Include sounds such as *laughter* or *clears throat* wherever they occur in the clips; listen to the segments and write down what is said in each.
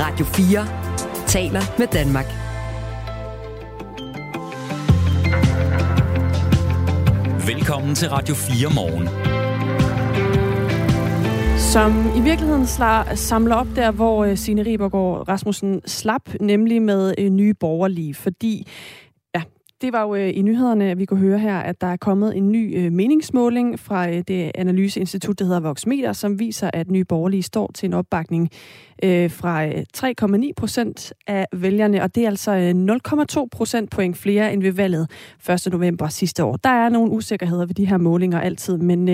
Radio 4 taler med Danmark. Velkommen til Radio 4 morgen. Som i virkeligheden slar, samler op der, hvor øh, Signe Ribergaard Rasmussen slap, nemlig med øh, nye borgerlige, fordi det var jo øh, i nyhederne, at vi kunne høre her, at der er kommet en ny øh, meningsmåling fra øh, det analyseinstitut, der hedder Voxmeter, som viser, at Nye Borgerlige står til en opbakning fra 3,9 procent af vælgerne, og det er altså 0,2 procent point flere end ved valget 1. november sidste år. Der er nogle usikkerheder ved de her målinger altid, men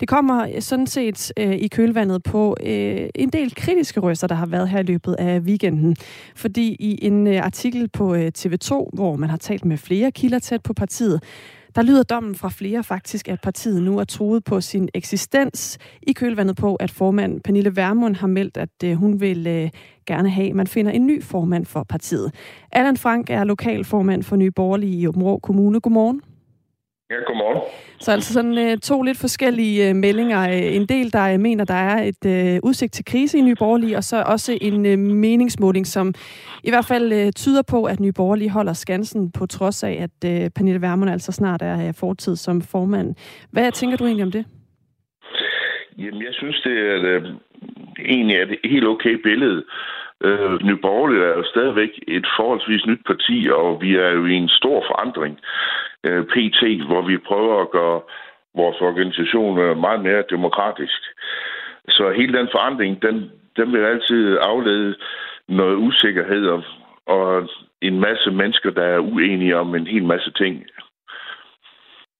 det kommer sådan set i kølvandet på en del kritiske røster, der har været her i løbet af weekenden. Fordi i en artikel på TV2, hvor man har talt med flere flere kilder tæt på partiet, der lyder dommen fra flere faktisk, at partiet nu er truet på sin eksistens i kølvandet på, at formand Pernille Vermund har meldt, at øh, hun vil øh, gerne have, at man finder en ny formand for partiet. Allan Frank er lokalformand for Nye Borgerlige i Åben Kommune. Godmorgen. Ja, godmorgen. Så altså sådan uh, to lidt forskellige uh, meldinger. Uh, en del, der mener, der er et uh, udsigt til krise i Nye Borgerlige, og så også en uh, meningsmåling, som i hvert fald uh, tyder på, at Nye Borgerlige holder skansen, på trods af, at uh, Pernille Vermund altså snart er fortid som formand. Hvad tænker du egentlig om det? Jamen, jeg synes, det er uh, egentlig er et helt okay billede. Øh, Nye Borgerlige er jo stadigvæk et forholdsvis nyt parti, og vi er jo i en stor forandring øh, PT, hvor vi prøver at gøre vores organisation meget mere demokratisk. Så hele den forandring, den, den vil altid aflede noget usikkerhed og, og en masse mennesker, der er uenige om en hel masse ting.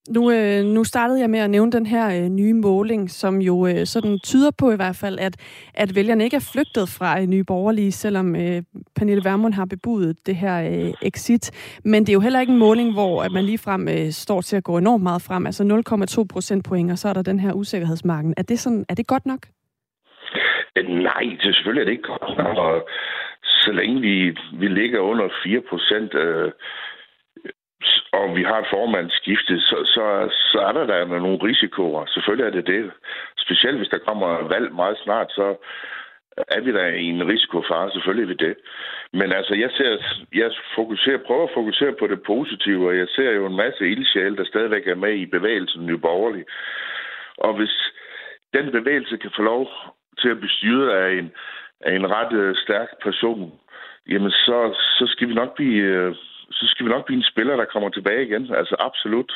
Nu, øh, nu startede jeg med at nævne den her øh, nye måling, som jo øh, sådan tyder på i hvert fald, at, at vælgerne ikke er flygtet fra øh, nye borgerlige, selvom øh, Pernille Vermund har bebudet det her øh, exit. Men det er jo heller ikke en måling, hvor at man ligefrem øh, står til at gå enormt meget frem, altså 0,2 procentpoint, og så er der den her usikkerhedsmarken. Er det, sådan, er det godt nok? Øh, nej, det selvfølgelig er det ikke godt nok. Og så længe vi, vi ligger under 4 procent... Øh, og vi har et formandsskifte, så, så, så er der da nogle risikoer. Selvfølgelig er det det. Specielt hvis der kommer valg meget snart, så er vi da i en risikofare. Selvfølgelig er vi det. Men altså, jeg, ser, jeg fokuserer, prøver at fokusere på det positive, og jeg ser jo en masse ildsjæle, der stadigvæk er med i bevægelsen Nye Borgerlige. Og hvis den bevægelse kan få lov til at bestyre af en, af en ret øh, stærk person, jamen så, så skal vi nok blive øh, så skal vi nok blive en spiller, der kommer tilbage igen. Altså absolut.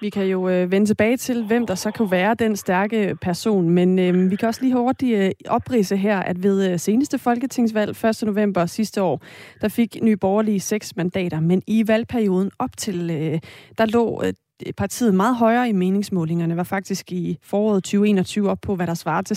Vi kan jo øh, vende tilbage til, hvem der så kan være den stærke person, men øh, vi kan også lige hurtigt øh, oprise her, at ved øh, seneste folketingsvalg 1. november sidste år, der fik Nye Borgerlige seks mandater, men i valgperioden op til, øh, der lå øh, partiet meget højere i meningsmålingerne, var faktisk i foråret 2021 op på, hvad der svarer til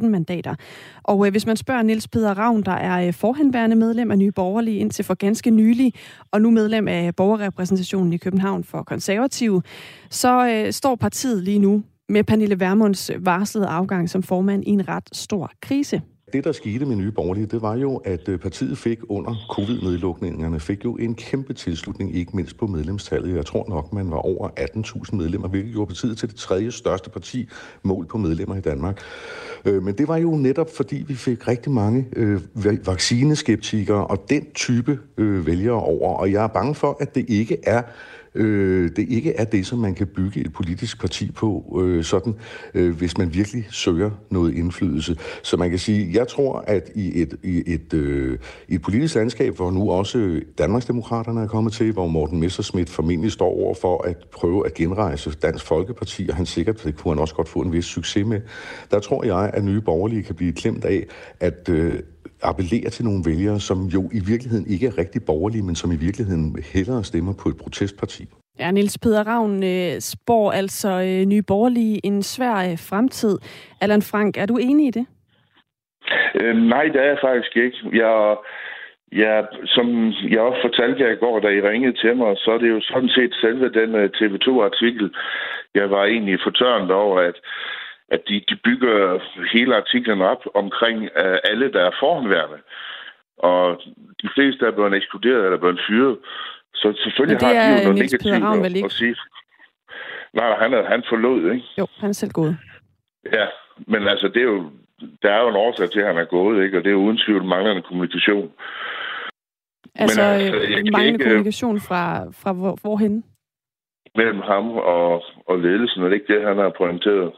16-17 mandater. Og øh, hvis man spørger Niels Peder Ravn, der er øh, forhenværende medlem af Nye Borgerlige indtil for ganske nylig, og nu medlem af borgerrepræsentationen i København for konservative, så øh, står partiet lige nu med Pernille Vermunds øh, varslede afgang som formand i en ret stor krise. Det, der skete med Nye Borgerlige, det var jo, at øh, partiet fik under covid-nedlukningerne, fik jo en kæmpe tilslutning, ikke mindst på medlemstallet. Jeg tror nok, man var over 18.000 medlemmer, hvilket gjorde partiet til det tredje største parti mål på medlemmer i Danmark. Øh, men det var jo netop, fordi vi fik rigtig mange øh, vaccineskeptikere og den type vælgere over. Og jeg er bange for, at det ikke er øh, det ikke er det, som man kan bygge et politisk parti på, øh, sådan, øh, hvis man virkelig søger noget indflydelse. Så man kan sige, jeg tror, at i et, i et, øh, i et politisk landskab, hvor nu også Danmarksdemokraterne er kommet til, hvor Morten Messerschmidt formentlig står over for at prøve at genrejse Dansk Folkeparti, og han sikkert, det kunne han også godt få en vis succes med, der tror jeg, at nye borgerlige kan blive klemt af, at øh, appellere til nogle vælgere, som jo i virkeligheden ikke er rigtig borgerlige, men som i virkeligheden hellere stemmer på et protestparti. Ja, Niels Peder Ravn øh, spår altså øh, nye borgerlige en svær øh, fremtid. Allan Frank, er du enig i det? Øh, nej, det er jeg faktisk ikke. Jeg, ja, som jeg også fortalte jer i går, da I ringede til mig, så er det jo sådan set selve den øh, TV2-artikel, jeg var egentlig fortørnet over, at at de, de bygger hele artiklen op omkring uh, alle, der er forhåndværende. Og de fleste er blevet ekskluderet eller blevet fyret. Så selvfølgelig har de jo noget negativt at, at sige. Nej, han, er, han forlod, ikke? Jo, han er selv gået. Ja, men altså, det er jo, der er jo en årsag til, at han er gået, ikke? og det er uden tvivl manglende kommunikation. Altså, Men, altså manglende ikke, kommunikation fra, fra hvor, hvorhen? Mellem ham og, og ledelsen, er det ikke det, han har pointeret?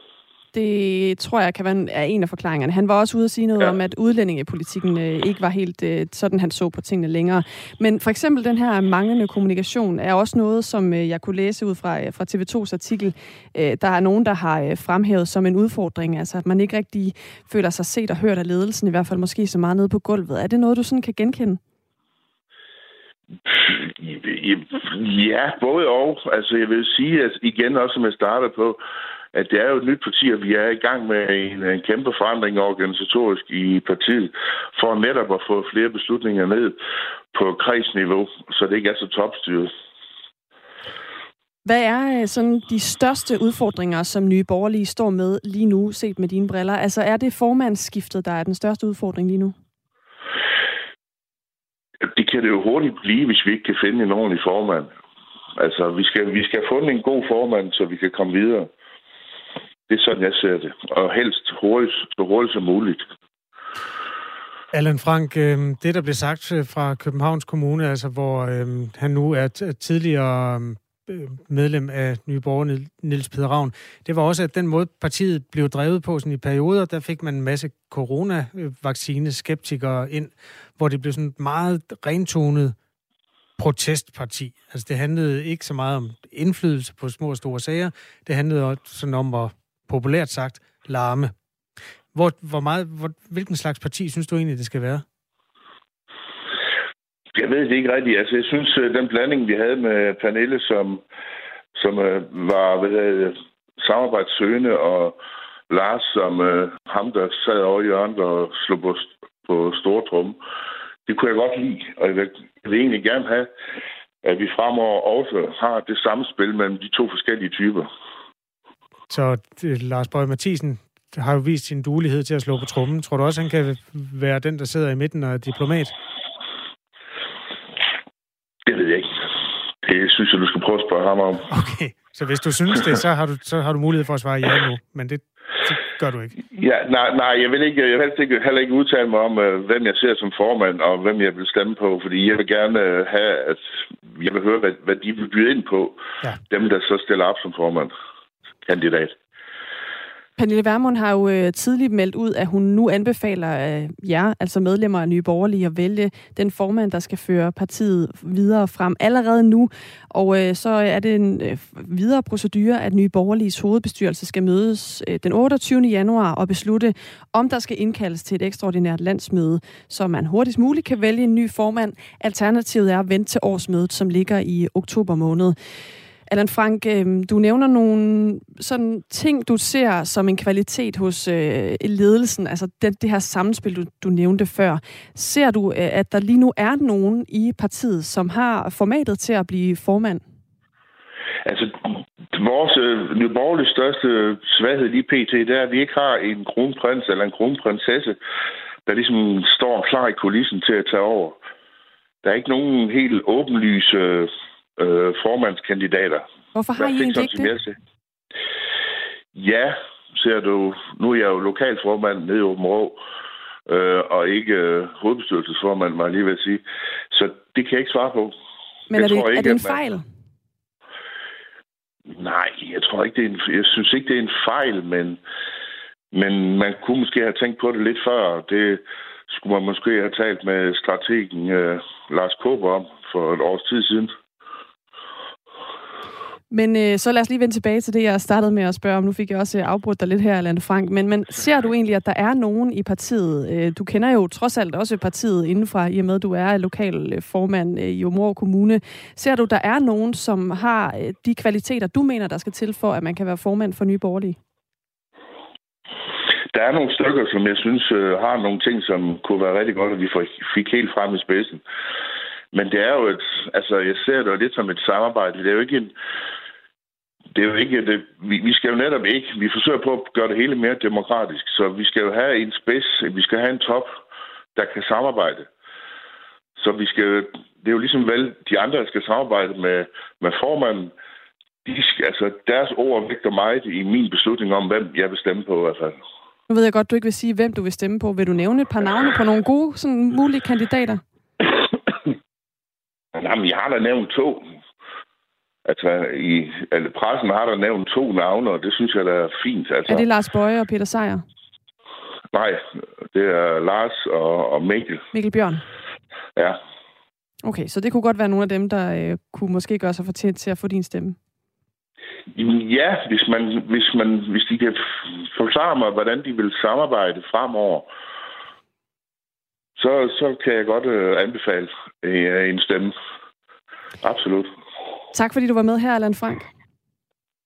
Det tror jeg kan være en, er en af forklaringerne. Han var også ude at sige noget ja. om, at udlændingepolitikken øh, ikke var helt øh, sådan, han så på tingene længere. Men for eksempel den her manglende kommunikation er også noget, som øh, jeg kunne læse ud fra, øh, fra TV2's artikel. Øh, der er nogen, der har øh, fremhævet som en udfordring, altså at man ikke rigtig føler sig set og hørt af ledelsen, i hvert fald måske så meget nede på gulvet. Er det noget, du sådan kan genkende? Ja, både og. Altså, jeg vil sige, at igen også, som jeg startede på, at det er jo et nyt parti, og vi er i gang med en, en kæmpe forandring organisatorisk i partiet, for netop at få flere beslutninger ned på kredsniveau, så det ikke er så topstyret. Hvad er øh, sådan de største udfordringer, som Nye Borgerlige står med lige nu, set med dine briller? Altså er det formandsskiftet, der er den største udfordring lige nu? Det kan det jo hurtigt blive, hvis vi ikke kan finde en ordentlig formand. Altså, vi skal, vi skal have fundet en god formand, så vi kan komme videre. Det er sådan, jeg ser det. Og helst hurtigt, så hurtigt som muligt. Allan Frank, øhm, det der blev sagt øh, fra Københavns Kommune, altså hvor øh, han nu er tidligere øhm, øhm, medlem af Nye Borger, Niels Peder Ravn, det var også, at den måde partiet blev drevet på sådan i perioder, der fik man en masse coronavaccine-skeptikere ind, hvor det blev sådan et meget rentonet protestparti. Altså det handlede ikke så meget om indflydelse på små og store sager, det handlede også sådan om at populært sagt, larme. Hvor, hvor meget, hvor, hvilken slags parti synes du egentlig, det skal være? Jeg ved det ikke rigtigt. Altså, jeg synes, øh, den blanding, vi havde med Pernille, som, som øh, var hvad det, samarbejdssøgende, og Lars, som øh, ham, der sad over i hjørnet og slog på, på store trum, det kunne jeg godt lide. Og jeg vil, jeg vil egentlig gerne have, at vi fremover også har det samme spil mellem de to forskellige typer. Så Lars Bøge Mathisen har jo vist sin duelighed til at slå på trummen. Tror du også, han kan være den, der sidder i midten og er diplomat? Det ved jeg ikke. Det synes jeg, du skal prøve at spørge ham om. Okay, så hvis du synes det, så har du, så har du mulighed for at svare ja nu. Men det, det gør du ikke. Ja, nej, nej jeg vil ikke, jeg vil ikke, heller ikke udtale mig om, uh, hvem jeg ser som formand, og hvem jeg vil stemme på, fordi jeg vil gerne uh, have, at jeg vil høre, hvad, hvad de vil byde ind på, ja. dem, der så stiller op som formand kandidat. Pernille Vermund har jo øh, tidligt meldt ud, at hun nu anbefaler øh, jer, altså medlemmer af Nye Borgerlige, at vælge den formand, der skal føre partiet videre frem allerede nu. Og øh, så er det en videre procedure, at Nye Borgerliges hovedbestyrelse skal mødes den 28. januar og beslutte, om der skal indkaldes til et ekstraordinært landsmøde, så man hurtigst muligt kan vælge en ny formand. Alternativet er at vente til årsmødet, som ligger i oktober måned. Allan Frank, øh, du nævner nogle sådan ting, du ser som en kvalitet hos øh, ledelsen, altså det, det her samspil, du, du nævnte før. Ser du, øh, at der lige nu er nogen i partiet, som har formatet til at blive formand? Altså, vores øh, nyborgerlige største øh, svaghed lige pt, det er, at vi ikke har en kronprins eller en kronprinsesse, der ligesom står klar i kulissen til at tage over. Der er ikke nogen helt åbenlyse øh, øh, formandskandidater. Hvorfor har I egentlig ikke det? Ja, ser du, nu er jeg jo lokalformand nede i Åben Rå, øh, og ikke øh, hovedbestyrelsesformand, var jeg lige ved at sige. Så det kan jeg ikke svare på. Men jeg er, det, ikke, er det en fejl? Man... Nej, jeg tror ikke, det er en, jeg synes ikke, det er en fejl, men, men man kunne måske have tænkt på det lidt før. Det skulle man måske have talt med strategen øh, Lars Kåber om for et års tid siden. Men øh, så lad os lige vende tilbage til det, jeg startede med at spørge om. Nu fik jeg også øh, afbrudt dig lidt her, Allan Frank. Men, men ser du egentlig, at der er nogen i partiet? Øh, du kender jo trods alt også partiet indenfra, i og med, at du er lokal øh, formand øh, i Omor Kommune. Ser du, der er nogen, som har øh, de kvaliteter, du mener, der skal til for, at man kan være formand for Nye Borgerlige? Der er nogle stykker, som jeg synes øh, har nogle ting, som kunne være rigtig godt, at vi fik helt frem i spidsen. Men det er jo et, altså jeg ser det jo lidt som et samarbejde. Det er jo ikke en, det er jo ikke, det, vi, vi skal jo netop ikke, vi forsøger på at gøre det hele mere demokratisk, så vi skal jo have en spids, vi skal have en top, der kan samarbejde. Så vi skal, det er jo ligesom vel, de andre, der skal samarbejde med, med formanden, de skal, altså deres ord vægter meget i min beslutning om, hvem jeg vil stemme på i hvert fald. Nu ved jeg godt, du ikke vil sige, hvem du vil stemme på. Vil du nævne et par navne på nogle gode sådan, mulige kandidater? *coughs* Jamen, jeg har da nævnt to. Altså, i altså, pressen har der nævnt to navne, og det synes jeg, der er fint. Altså, er det Lars Bøje og Peter Sejer? Nej, det er Lars og, og Mikkel. Mikkel Bjørn? Ja. Okay, så det kunne godt være nogle af dem, der øh, kunne måske gøre sig fortjent til at få din stemme. Ja, hvis, man, hvis, man, hvis de kan forklare mig, hvordan de vil samarbejde fremover, så, så kan jeg godt øh, anbefale øh, en stemme. Absolut. Tak fordi du var med her, Allan Frank.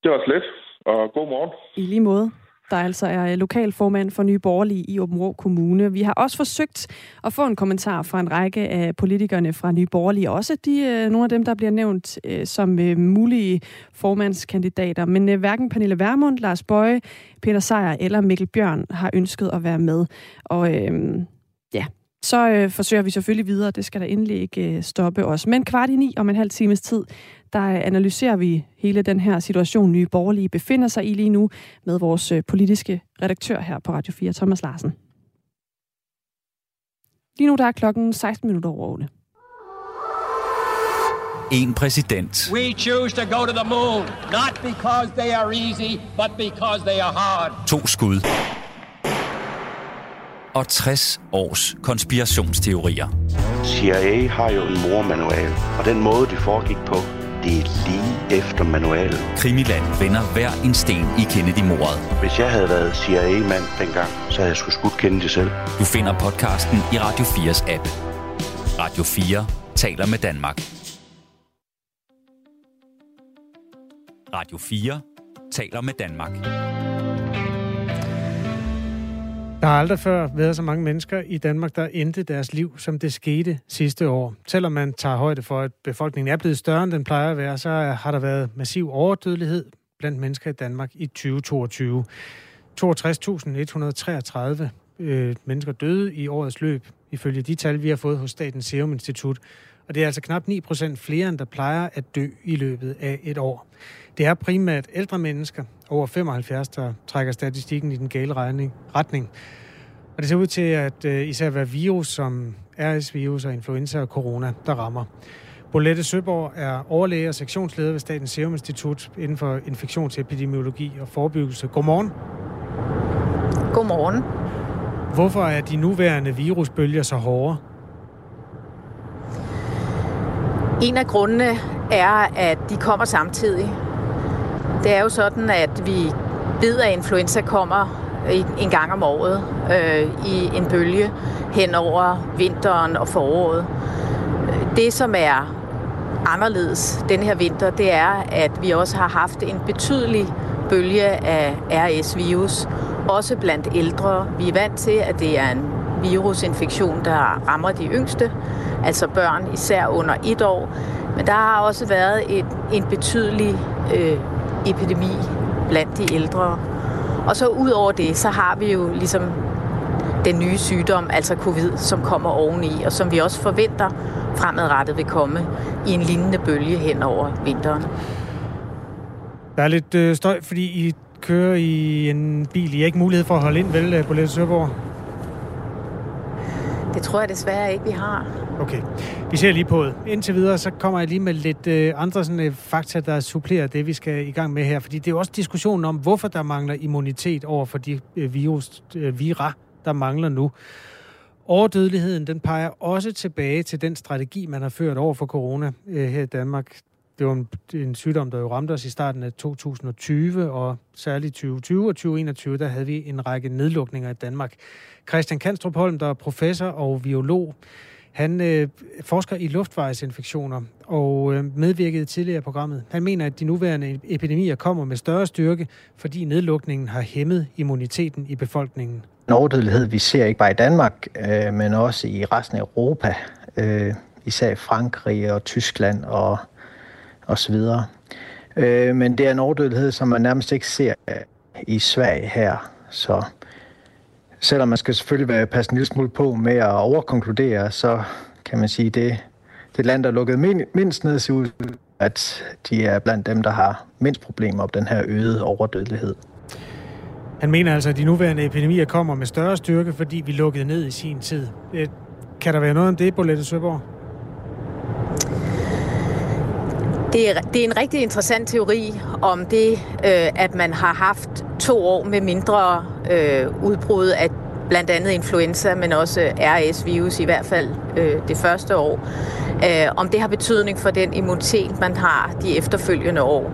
Det var slet, og god morgen. I lige måde der altså er lokalformand for Nye Borgerlige i Åben Rå Kommune. Vi har også forsøgt at få en kommentar fra en række af politikerne fra Nye Borgerlige, også de, øh, nogle af dem, der bliver nævnt øh, som øh, mulige formandskandidater. Men hverken Pernille Vermund, Lars Bøje, Peter Sejer eller Mikkel Bjørn har ønsket at være med. Og øh, ja, så øh, forsøger vi selvfølgelig videre. Det skal der endelig ikke øh, stoppe os. Men kvart i ni om en halv times tid, der analyserer vi hele den her situation, Nye Borgerlige befinder sig i lige nu, med vores øh, politiske redaktør her på Radio 4, Thomas Larsen. Lige nu der er klokken 16 minutter over 8. En præsident. We choose to go to the moon, not because they are easy, but because they are hard. To skud 60 års konspirationsteorier. CIA har jo en mormanual, og den måde, det foregik på, det er lige efter manualen. Krimiland vender hver en sten i Kennedy-mordet. Hvis jeg havde været CIA-mand dengang, så havde jeg skulle skudt Kennedy selv. Du finder podcasten i Radio 4's app. Radio 4 taler med Danmark. Radio 4 taler med Danmark. Der har aldrig før været så mange mennesker i Danmark, der endte deres liv, som det skete sidste år. Selvom man tager højde for, at befolkningen er blevet større, end den plejer at være, så har der været massiv overdødelighed blandt mennesker i Danmark i 2022. 62.133 øh, mennesker døde i årets løb, ifølge de tal, vi har fået hos Statens Serum Institut. Og det er altså knap 9 procent flere, end der plejer at dø i løbet af et år. Det er primært ældre mennesker, over 75, der trækker statistikken i den gale retning. Og det ser ud til at uh, især være virus som RS-virus og influenza og corona, der rammer. Bolette Søborg er overlæge og sektionsleder ved Statens Serum Institut inden for infektionsepidemiologi og forebyggelse. Godmorgen. Godmorgen. Hvorfor er de nuværende virusbølger så hårde? En af grundene er, at de kommer samtidig. Det er jo sådan, at vi ved, at influenza kommer en gang om året øh, i en bølge hen over vinteren og foråret. Det, som er anderledes den her vinter, det er, at vi også har haft en betydelig bølge af RS-virus, også blandt ældre. Vi er vant til, at det er en virusinfektion, der rammer de yngste, altså børn især under et år. Men der har også været et, en betydelig øh, epidemi blandt de ældre. Og så ud over det, så har vi jo ligesom den nye sygdom, altså covid, som kommer oveni, og som vi også forventer fremadrettet vil komme i en lignende bølge hen over vinteren. Der er lidt øh, støj, fordi I kører i en bil. I har ikke mulighed for at holde ind, vel, øh, på Lette Søborg? Det tror jeg desværre ikke, vi har. Okay, vi ser lige på det. Indtil videre, så kommer jeg lige med lidt øh, andre sådan, øh, fakta, der supplerer det, vi skal i gang med her. Fordi det er jo også diskussionen om, hvorfor der mangler immunitet over for de øh, virus, øh, vira, der mangler nu. Overdødeligheden, den peger også tilbage til den strategi, man har ført over for corona øh, her i Danmark. Det var en, en sygdom, der jo ramte os i starten af 2020, og særligt 2020 og 2021, der havde vi en række nedlukninger i Danmark. Christian Kanstrup Holm, der er professor og biolog, han øh, forsker i luftvejsinfektioner og øh, medvirkede tidligere i programmet. Han mener, at de nuværende epidemier kommer med større styrke, fordi nedlukningen har hæmmet immuniteten i befolkningen. En overdødelighed, vi ser ikke bare i Danmark, øh, men også i resten af Europa, øh, især i Frankrig og Tyskland og, og så videre. Øh, men det er en overdødelighed, som man nærmest ikke ser i Sverige her. Så selvom man skal selvfølgelig være passe en lille smule på med at overkonkludere, så kan man sige, det, det land, der er lukket mindst ned, ser ud, at de er blandt dem, der har mindst problemer op den her øgede overdødelighed. Han mener altså, at de nuværende epidemier kommer med større styrke, fordi vi lukkede ned i sin tid. Øh, kan der være noget om det, Bolette Søborg? Det er, det er en rigtig interessant teori om det, øh, at man har haft to år med mindre øh, udbrud af blandt andet influenza, men også øh, RS-virus i hvert fald øh, det første år. Øh, om det har betydning for den immunitet, man har de efterfølgende år.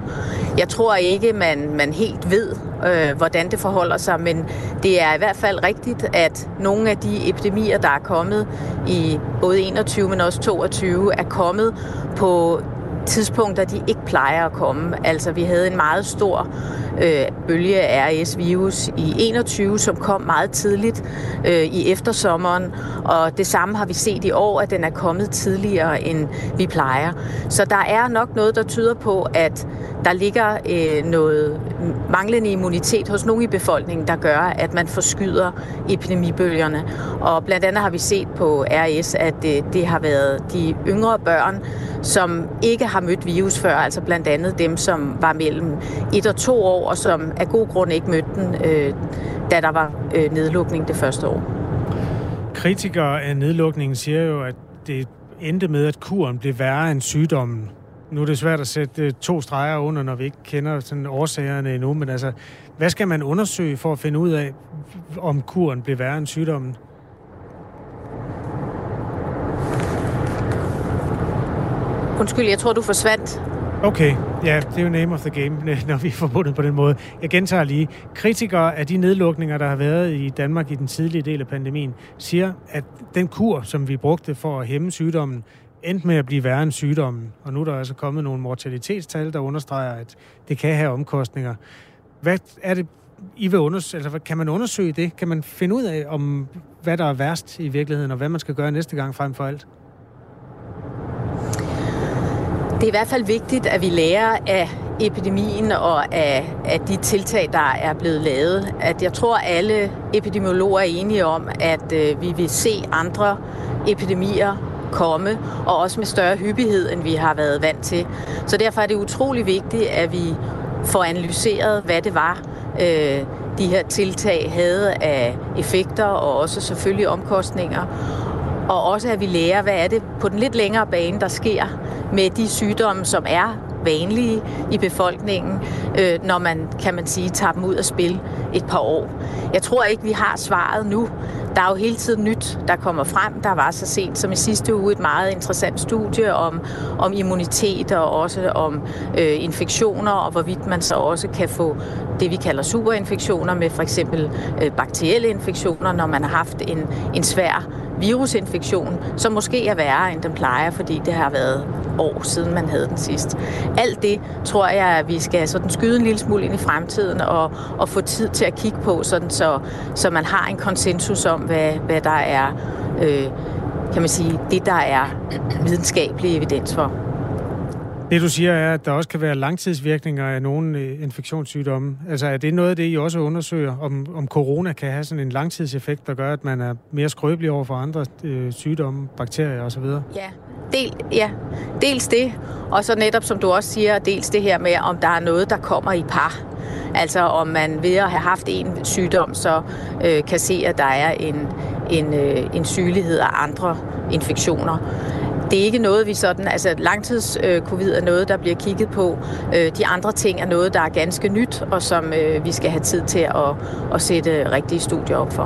Jeg tror ikke, man, man helt ved, øh, hvordan det forholder sig, men det er i hvert fald rigtigt, at nogle af de epidemier, der er kommet i både 21, men også 22, er kommet på tidspunkter, de ikke plejer at komme. Altså, vi havde en meget stor øh, bølge af RS-virus i 21, som kom meget tidligt øh, i eftersommeren, og det samme har vi set i år, at den er kommet tidligere, end vi plejer. Så der er nok noget, der tyder på, at der ligger øh, noget manglende immunitet hos nogle i befolkningen, der gør, at man forskyder epidemibølgerne. Og blandt andet har vi set på RS, at det, det har været de yngre børn, som ikke har mødt virus før, altså blandt andet dem, som var mellem et og to år, og som af god grund ikke mødte den, øh, da der var øh, nedlukning det første år. Kritikere af nedlukningen siger jo, at det endte med, at kuren blev værre end sygdommen. Nu er det svært at sætte øh, to streger under, når vi ikke kender sådan årsagerne endnu, men altså, hvad skal man undersøge for at finde ud af, om kuren blev værre end sygdommen? Undskyld, jeg tror, du forsvandt. Okay, ja, det er jo name of the game, *laughs* når vi er forbundet på den måde. Jeg gentager lige. Kritikere af de nedlukninger, der har været i Danmark i den tidlige del af pandemien, siger, at den kur, som vi brugte for at hæmme sygdommen, endte med at blive værre end sygdommen. Og nu er der altså kommet nogle mortalitetstal, der understreger, at det kan have omkostninger. Hvad er det, I vil undersøge? Altså, kan man undersøge det? Kan man finde ud af, om hvad der er værst i virkeligheden, og hvad man skal gøre næste gang frem for alt? Det er i hvert fald vigtigt, at vi lærer af epidemien og af, af de tiltag, der er blevet lavet. At jeg tror, alle epidemiologer er enige om, at øh, vi vil se andre epidemier komme, og også med større hyppighed, end vi har været vant til. Så derfor er det utrolig vigtigt, at vi får analyseret, hvad det var, øh, de her tiltag havde af effekter og også selvfølgelig omkostninger. Og også at vi lærer, hvad er det på den lidt længere bane, der sker med de sygdomme, som er vanlige i befolkningen, øh, når man, kan man sige, tager dem ud af spil et par år. Jeg tror ikke, vi har svaret nu. Der er jo hele tiden nyt, der kommer frem. Der var så sent som i sidste uge et meget interessant studie om, om immunitet og også om øh, infektioner, og hvorvidt man så også kan få det, vi kalder superinfektioner med for eksempel øh, bakterielle infektioner, når man har haft en, en svær virusinfektion, som måske er værre, end den plejer, fordi det har været år siden, man havde den sidst. Alt det tror jeg, at vi skal sådan skyde en lille smule ind i fremtiden og, og få tid til at kigge på, sådan så, så man har en konsensus om, hvad, hvad der er, øh, kan man sige, det der er videnskabelig evidens for. Det du siger er, at der også kan være langtidsvirkninger af nogle øh, infektionssygdomme. Altså er det noget af det, I også undersøger, om, om corona kan have sådan en langtidseffekt, der gør, at man er mere skrøbelig over for andre øh, sygdomme, bakterier osv.? Ja, del, ja, dels det, og så netop som du også siger, dels det her med, om der er noget, der kommer i par. Altså om man ved at have haft en sygdom, så øh, kan se, at der er en, en, øh, en sygelighed af andre infektioner det er ikke noget, vi sådan... Altså, langtids-covid øh, er noget, der bliver kigget på. Øh, de andre ting er noget, der er ganske nyt, og som øh, vi skal have tid til at, at sætte rigtige studier op for.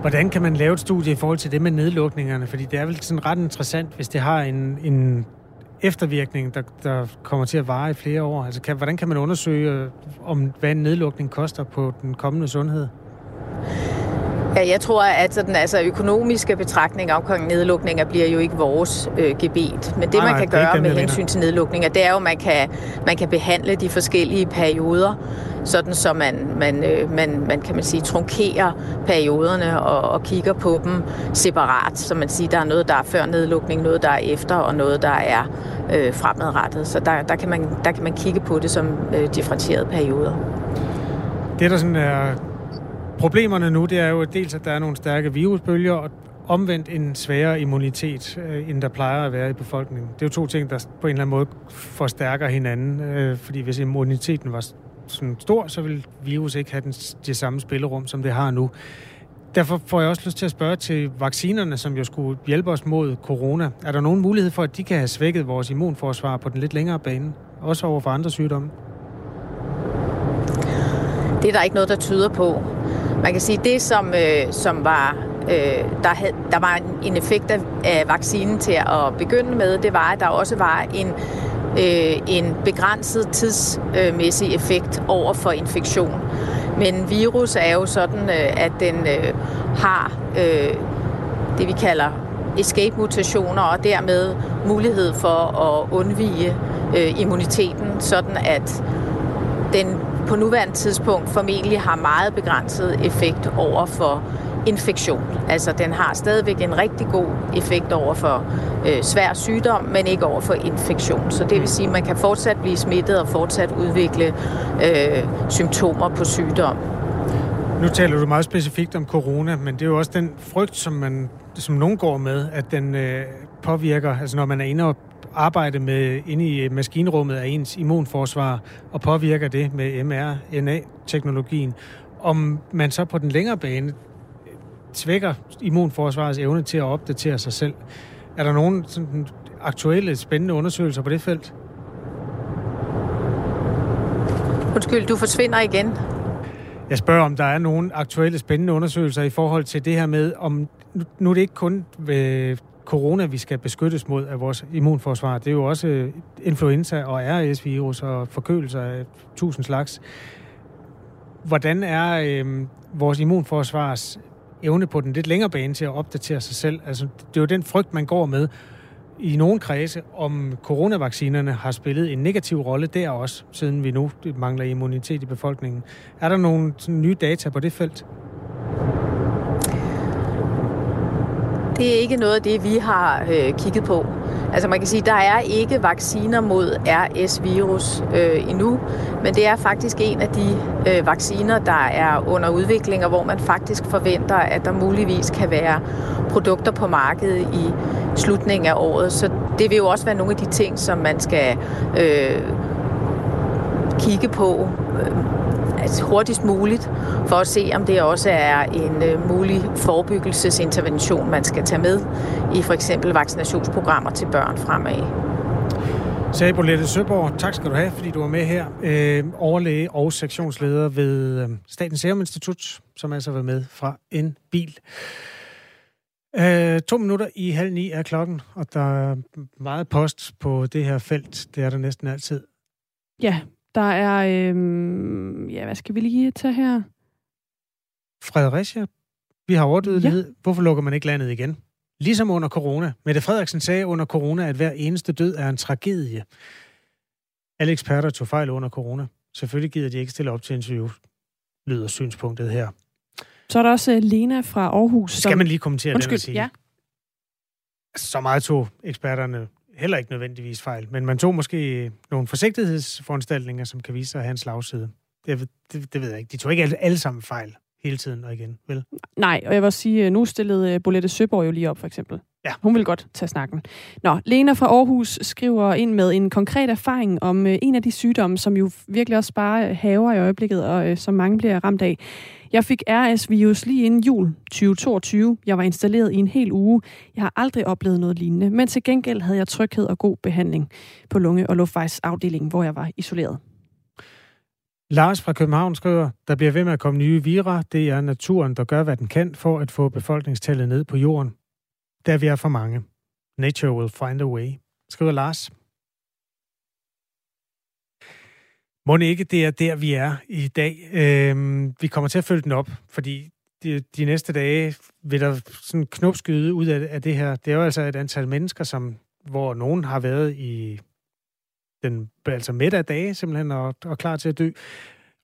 Hvordan kan man lave et studie i forhold til det med nedlukningerne? Fordi det er vel sådan ret interessant, hvis det har en, en eftervirkning, der, der kommer til at vare i flere år. Altså, kan, hvordan kan man undersøge, øh, om hvad en nedlukning koster på den kommende sundhed? Ja, jeg tror, at sådan, altså, økonomiske betragtninger omkring nedlukninger bliver jo ikke vores øh, gebet. Men det, nej, man kan nej, gøre med hensyn til nedlukninger, det er jo, at man kan, man kan behandle de forskellige perioder, sådan så man, man, øh, man, man kan man sige, trunkerer perioderne og, og kigger på dem separat. Så man siger, der er noget, der er før nedlukning, noget, der er efter, og noget, der er øh, fremadrettet. Så der, der, kan man, der kan man kigge på det som øh, differentierede perioder. Det, der sådan er Problemerne nu, det er jo dels, at der er nogle stærke virusbølger, og omvendt en sværere immunitet, øh, end der plejer at være i befolkningen. Det er jo to ting, der på en eller anden måde forstærker hinanden, øh, fordi hvis immuniteten var sådan stor, så vil virus ikke have den, det samme spillerum, som det har nu. Derfor får jeg også lyst til at spørge til vaccinerne, som jo skulle hjælpe os mod corona. Er der nogen mulighed for, at de kan have svækket vores immunforsvar på den lidt længere bane? Også over for andre sygdomme? Det er der ikke noget, der tyder på. Man kan sige, det som, øh, som var, øh, der, havde, der var en effekt af, af vaccinen til at begynde med, det var, at der også var en, øh, en begrænset tidsmæssig effekt over for infektion. Men virus er jo sådan, øh, at den øh, har øh, det, vi kalder escape-mutationer, og dermed mulighed for at undvige øh, immuniteten, sådan at den på nuværende tidspunkt formentlig har meget begrænset effekt over for infektion. Altså den har stadigvæk en rigtig god effekt over for øh, svær sygdom, men ikke over for infektion. Så det vil sige, at man kan fortsat blive smittet og fortsat udvikle øh, symptomer på sygdom. Nu taler du meget specifikt om corona, men det er jo også den frygt, som man som nogen går med, at den øh, påvirker, altså når man er inde og arbejde med inde i maskinrummet af ens immunforsvar, og påvirker det med mRNA-teknologien, om man så på den længere bane svækker immunforsvarets evne til at opdatere sig selv. Er der nogen sådan, aktuelle, spændende undersøgelser på det felt? Undskyld, du forsvinder igen. Jeg spørger, om der er nogle aktuelle, spændende undersøgelser i forhold til det her med, om nu er det ikke kun ved corona, vi skal beskyttes mod af vores immunforsvar. Det er jo også øh, influenza og RS-virus og forkølelser af tusind slags. Hvordan er øh, vores immunforsvars evne på den lidt længere bane til at opdatere sig selv? Altså, det er jo den frygt, man går med i nogle kredse, om coronavaccinerne har spillet en negativ rolle der også, siden vi nu mangler immunitet i befolkningen. Er der nogle sådan, nye data på det felt? Det er ikke noget af det, vi har øh, kigget på. Altså man kan sige, der er ikke vacciner mod RS-virus øh, endnu, men det er faktisk en af de øh, vacciner, der er under udvikling, og hvor man faktisk forventer, at der muligvis kan være produkter på markedet i slutningen af året. Så det vil jo også være nogle af de ting, som man skal øh, kigge på øh, altså hurtigst muligt, for at se, om det også er en øh, mulig forebyggelsesintervention, man skal tage med i for eksempel vaccinationsprogrammer til børn fremad. Sagde Bolette Søborg, tak skal du have, fordi du var med her. Øh, overlæge og sektionsleder ved øh, Statens Serum Institut, som altså var med fra en bil. Øh, to minutter i halv ni er klokken, og der er meget post på det her felt. Det er der næsten altid. Ja, der er, øhm, ja, hvad skal vi lige tage her? Fredericia, vi har overdødelighed. Ja. Hvorfor lukker man ikke landet igen? Ligesom under corona. Mette Frederiksen sagde under corona, at hver eneste død er en tragedie. Alle eksperter tog fejl under corona. Selvfølgelig gider de ikke stille op til interview, lyder synspunktet her. Så er der også øh, Lena fra Aarhus. Skal som... man lige kommentere Undskyld, den og sige? ja. Så meget tog eksperterne heller ikke nødvendigvis fejl, men man tog måske nogle forsigtighedsforanstaltninger, som kan vise sig at have en slagside. Det, det, det ved jeg ikke. De tog ikke alle, alle sammen fejl hele tiden og igen, vel? Nej, og jeg vil sige, øh, nu stillede øh, Bolette Søborg jo lige op, for eksempel. Ja. Hun vil godt tage snakken. Nå, Lena fra Aarhus skriver ind med en konkret erfaring om øh, en af de sygdomme, som jo virkelig også bare haver i øjeblikket, og som mange bliver ramt af. Jeg fik RS-virus lige inden jul 2022. Jeg var installeret i en hel uge. Jeg har aldrig oplevet noget lignende, men til gengæld havde jeg tryghed og god behandling på lunge- og luftvejsafdelingen, hvor jeg var isoleret. Lars fra København skriver, der bliver ved med at komme nye vira. Det er naturen, der gør, hvad den kan for at få befolkningstallet ned på jorden. Der vi er for mange. Nature will find a way, skriver Lars. Må ikke det er der, vi er i dag. Øhm, vi kommer til at følge den op, fordi de, de næste dage vil der sådan knopskyde ud af, af det her. Det er jo altså et antal mennesker, som, hvor nogen har været i den altså midt af dage simpelthen og, og klar til at dø.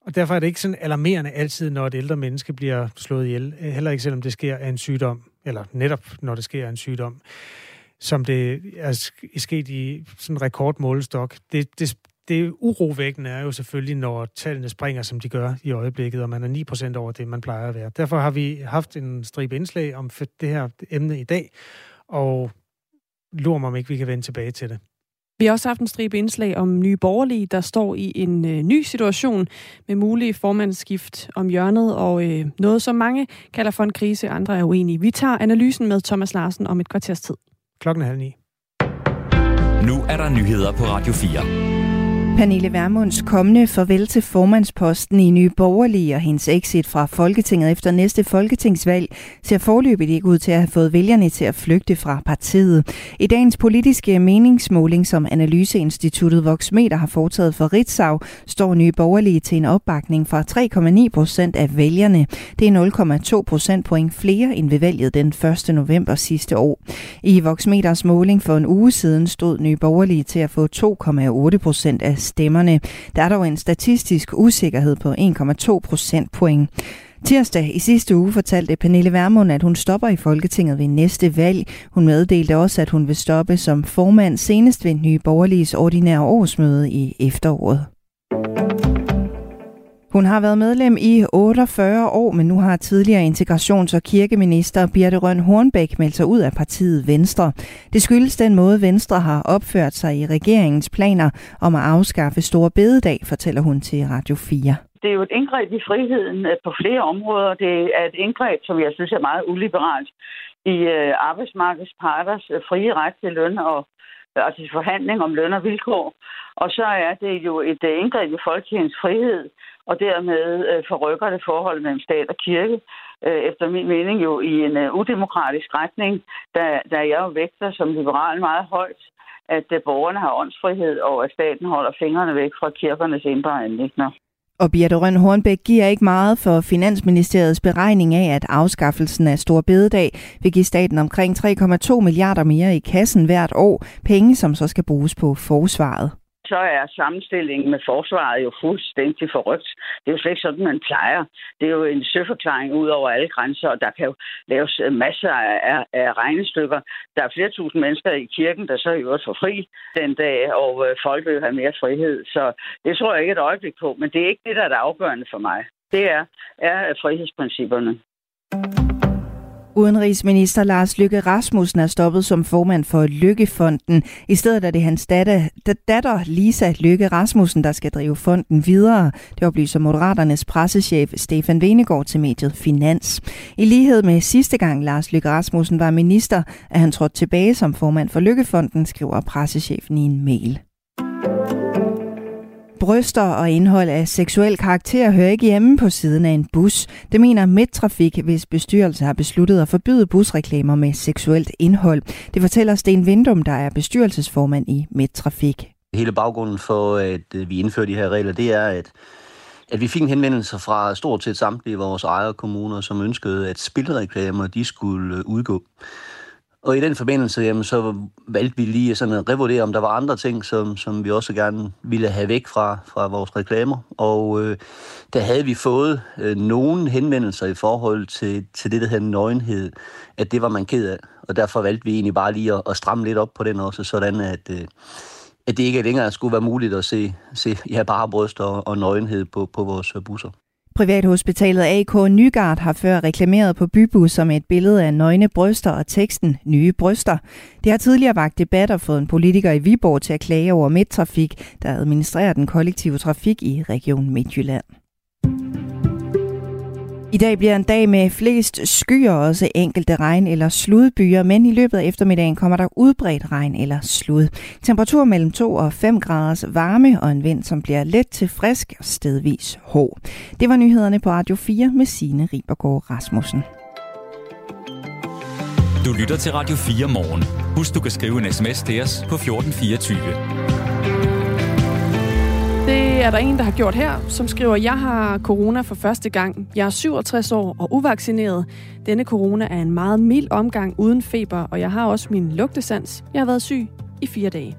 Og derfor er det ikke sådan alarmerende altid, når et ældre menneske bliver slået ihjel. Øh, heller ikke selvom det sker af en sygdom, eller netop når det sker af en sygdom, som det er sket i sådan en rekordmålestok. Det, det, det urovækkende er jo selvfølgelig, når tallene springer, som de gør i øjeblikket, og man er 9% over det, man plejer at være. Derfor har vi haft en stribe indslag om det her emne i dag, og lurer mig, om ikke vi kan vende tilbage til det. Vi har også haft en stribe indslag om nye borgerlige, der står i en øh, ny situation med mulige formandsskift om hjørnet, og øh, noget, som mange kalder for en krise, andre er uenige. Vi tager analysen med Thomas Larsen om et kvarters tid. Klokken er halv ni. Nu er der nyheder på Radio 4. Pernille Vermunds kommende farvel til formandsposten i Nye Borgerlige og hendes exit fra Folketinget efter næste folketingsvalg ser forløbet ikke ud til at have fået vælgerne til at flygte fra partiet. I dagens politiske meningsmåling, som Analyseinstituttet Voxmeter har foretaget for Ritzau, står Nye Borgerlige til en opbakning fra 3,9 procent af vælgerne. Det er 0,2 procentpoint flere end ved valget den 1. november sidste år. I Voxmeters måling for en uge siden stod Nye Borgerlige til at få 2,8 procent af stemmerne. Der er dog en statistisk usikkerhed på 1,2 procentpoint. Tirsdag i sidste uge fortalte Pernille Vermund, at hun stopper i Folketinget ved næste valg. Hun meddelte også, at hun vil stoppe som formand senest ved Nye Borgerliges ordinære årsmøde i efteråret. Hun har været medlem i 48 år, men nu har tidligere integrations- og kirkeminister Birte Røn Hornbæk meldt sig ud af partiet Venstre. Det skyldes den måde, Venstre har opført sig i regeringens planer om at afskaffe Store Bededag, fortæller hun til Radio 4 det er jo et indgreb i friheden øh, på flere områder. Det er et indgreb, som jeg synes er meget uliberalt i øh, arbejdsmarkedets parters øh, frie ret til løn og altså forhandling om løn og vilkår. Og så er det jo et indgreb i folkekirkens frihed, og dermed øh, forrykker det forholdet mellem stat og kirke, øh, efter min mening jo i en øh, udemokratisk retning, da, da jeg jo vægter som liberal meget højt, at øh, borgerne har åndsfrihed, og at staten holder fingrene væk fra kirkernes indre anlægner. Og Birte Røn Hornbæk giver ikke meget for Finansministeriets beregning af, at afskaffelsen af Stor Bededag vil give staten omkring 3,2 milliarder mere i kassen hvert år, penge som så skal bruges på forsvaret så er sammenstillingen med forsvaret jo fuldstændig forrygt. Det er jo slet ikke sådan, man plejer. Det er jo en søforklaring ud over alle grænser, og der kan jo laves øh, masser af, af regnestykker. Der er flere tusind mennesker i kirken, der så i øvrigt får fri den dag, og øh, folk vil have mere frihed. Så det tror jeg ikke et øjeblik på, men det er ikke det, der er det afgørende for mig. Det er, er frihedsprincipperne. Udenrigsminister Lars Lykke Rasmussen er stoppet som formand for Lykkefonden. I stedet er det hans datter, datter Lisa Lykke Rasmussen, der skal drive fonden videre. Det oplyser Moderaternes pressechef Stefan Venegård til mediet Finans. I lighed med sidste gang Lars Lykke Rasmussen var minister, er han trådt tilbage som formand for Lykkefonden, skriver pressechefen i en mail. Bryster og indhold af seksuel karakter hører ikke hjemme på siden af en bus. Det mener Midtrafik, hvis bestyrelse har besluttet at forbyde busreklamer med seksuelt indhold. Det fortæller Sten Vindum, der er bestyrelsesformand i Midtrafik. Hele baggrunden for, at øh, vi indfører de her regler, det er, at at vi fik en henvendelse fra stort set samtlige vores ejerkommuner, som ønskede, at spilreklamer de skulle øh, udgå. Og i den forbindelse, jamen, så valgte vi lige sådan at revurdere, om der var andre ting, som, som vi også gerne ville have væk fra, fra vores reklamer. Og øh, der havde vi fået øh, nogle henvendelser i forhold til, til det, der hedder nøgenhed, at det var man ked af. Og derfor valgte vi egentlig bare lige at, at stramme lidt op på den også, sådan at, øh, at det ikke længere skulle være muligt at se, se ja, bare bryst og, og nøgenhed på, på vores busser. Privathospitalet AK Nygaard har før reklameret på bybus som et billede af nøgne bryster og teksten Nye Bryster. Det har tidligere vagt debat og fået en politiker i Viborg til at klage over Midtrafik, der administrerer den kollektive trafik i Region Midtjylland. I dag bliver en dag med flest skyer, også enkelte regn- eller sludbyer, men i løbet af eftermiddagen kommer der udbredt regn eller slud. Temperatur mellem 2 og 5 graders varme og en vind, som bliver let til frisk og stedvis hård. Det var nyhederne på Radio 4 med Signe Ribergaard Rasmussen. Du lytter til Radio 4 morgen. Husk, du kan skrive en sms til os på 1424. Det er der en, der har gjort her, som skriver, jeg har corona for første gang. Jeg er 67 år og uvaccineret. Denne corona er en meget mild omgang uden feber, og jeg har også min lugtesans. Jeg har været syg i fire dage.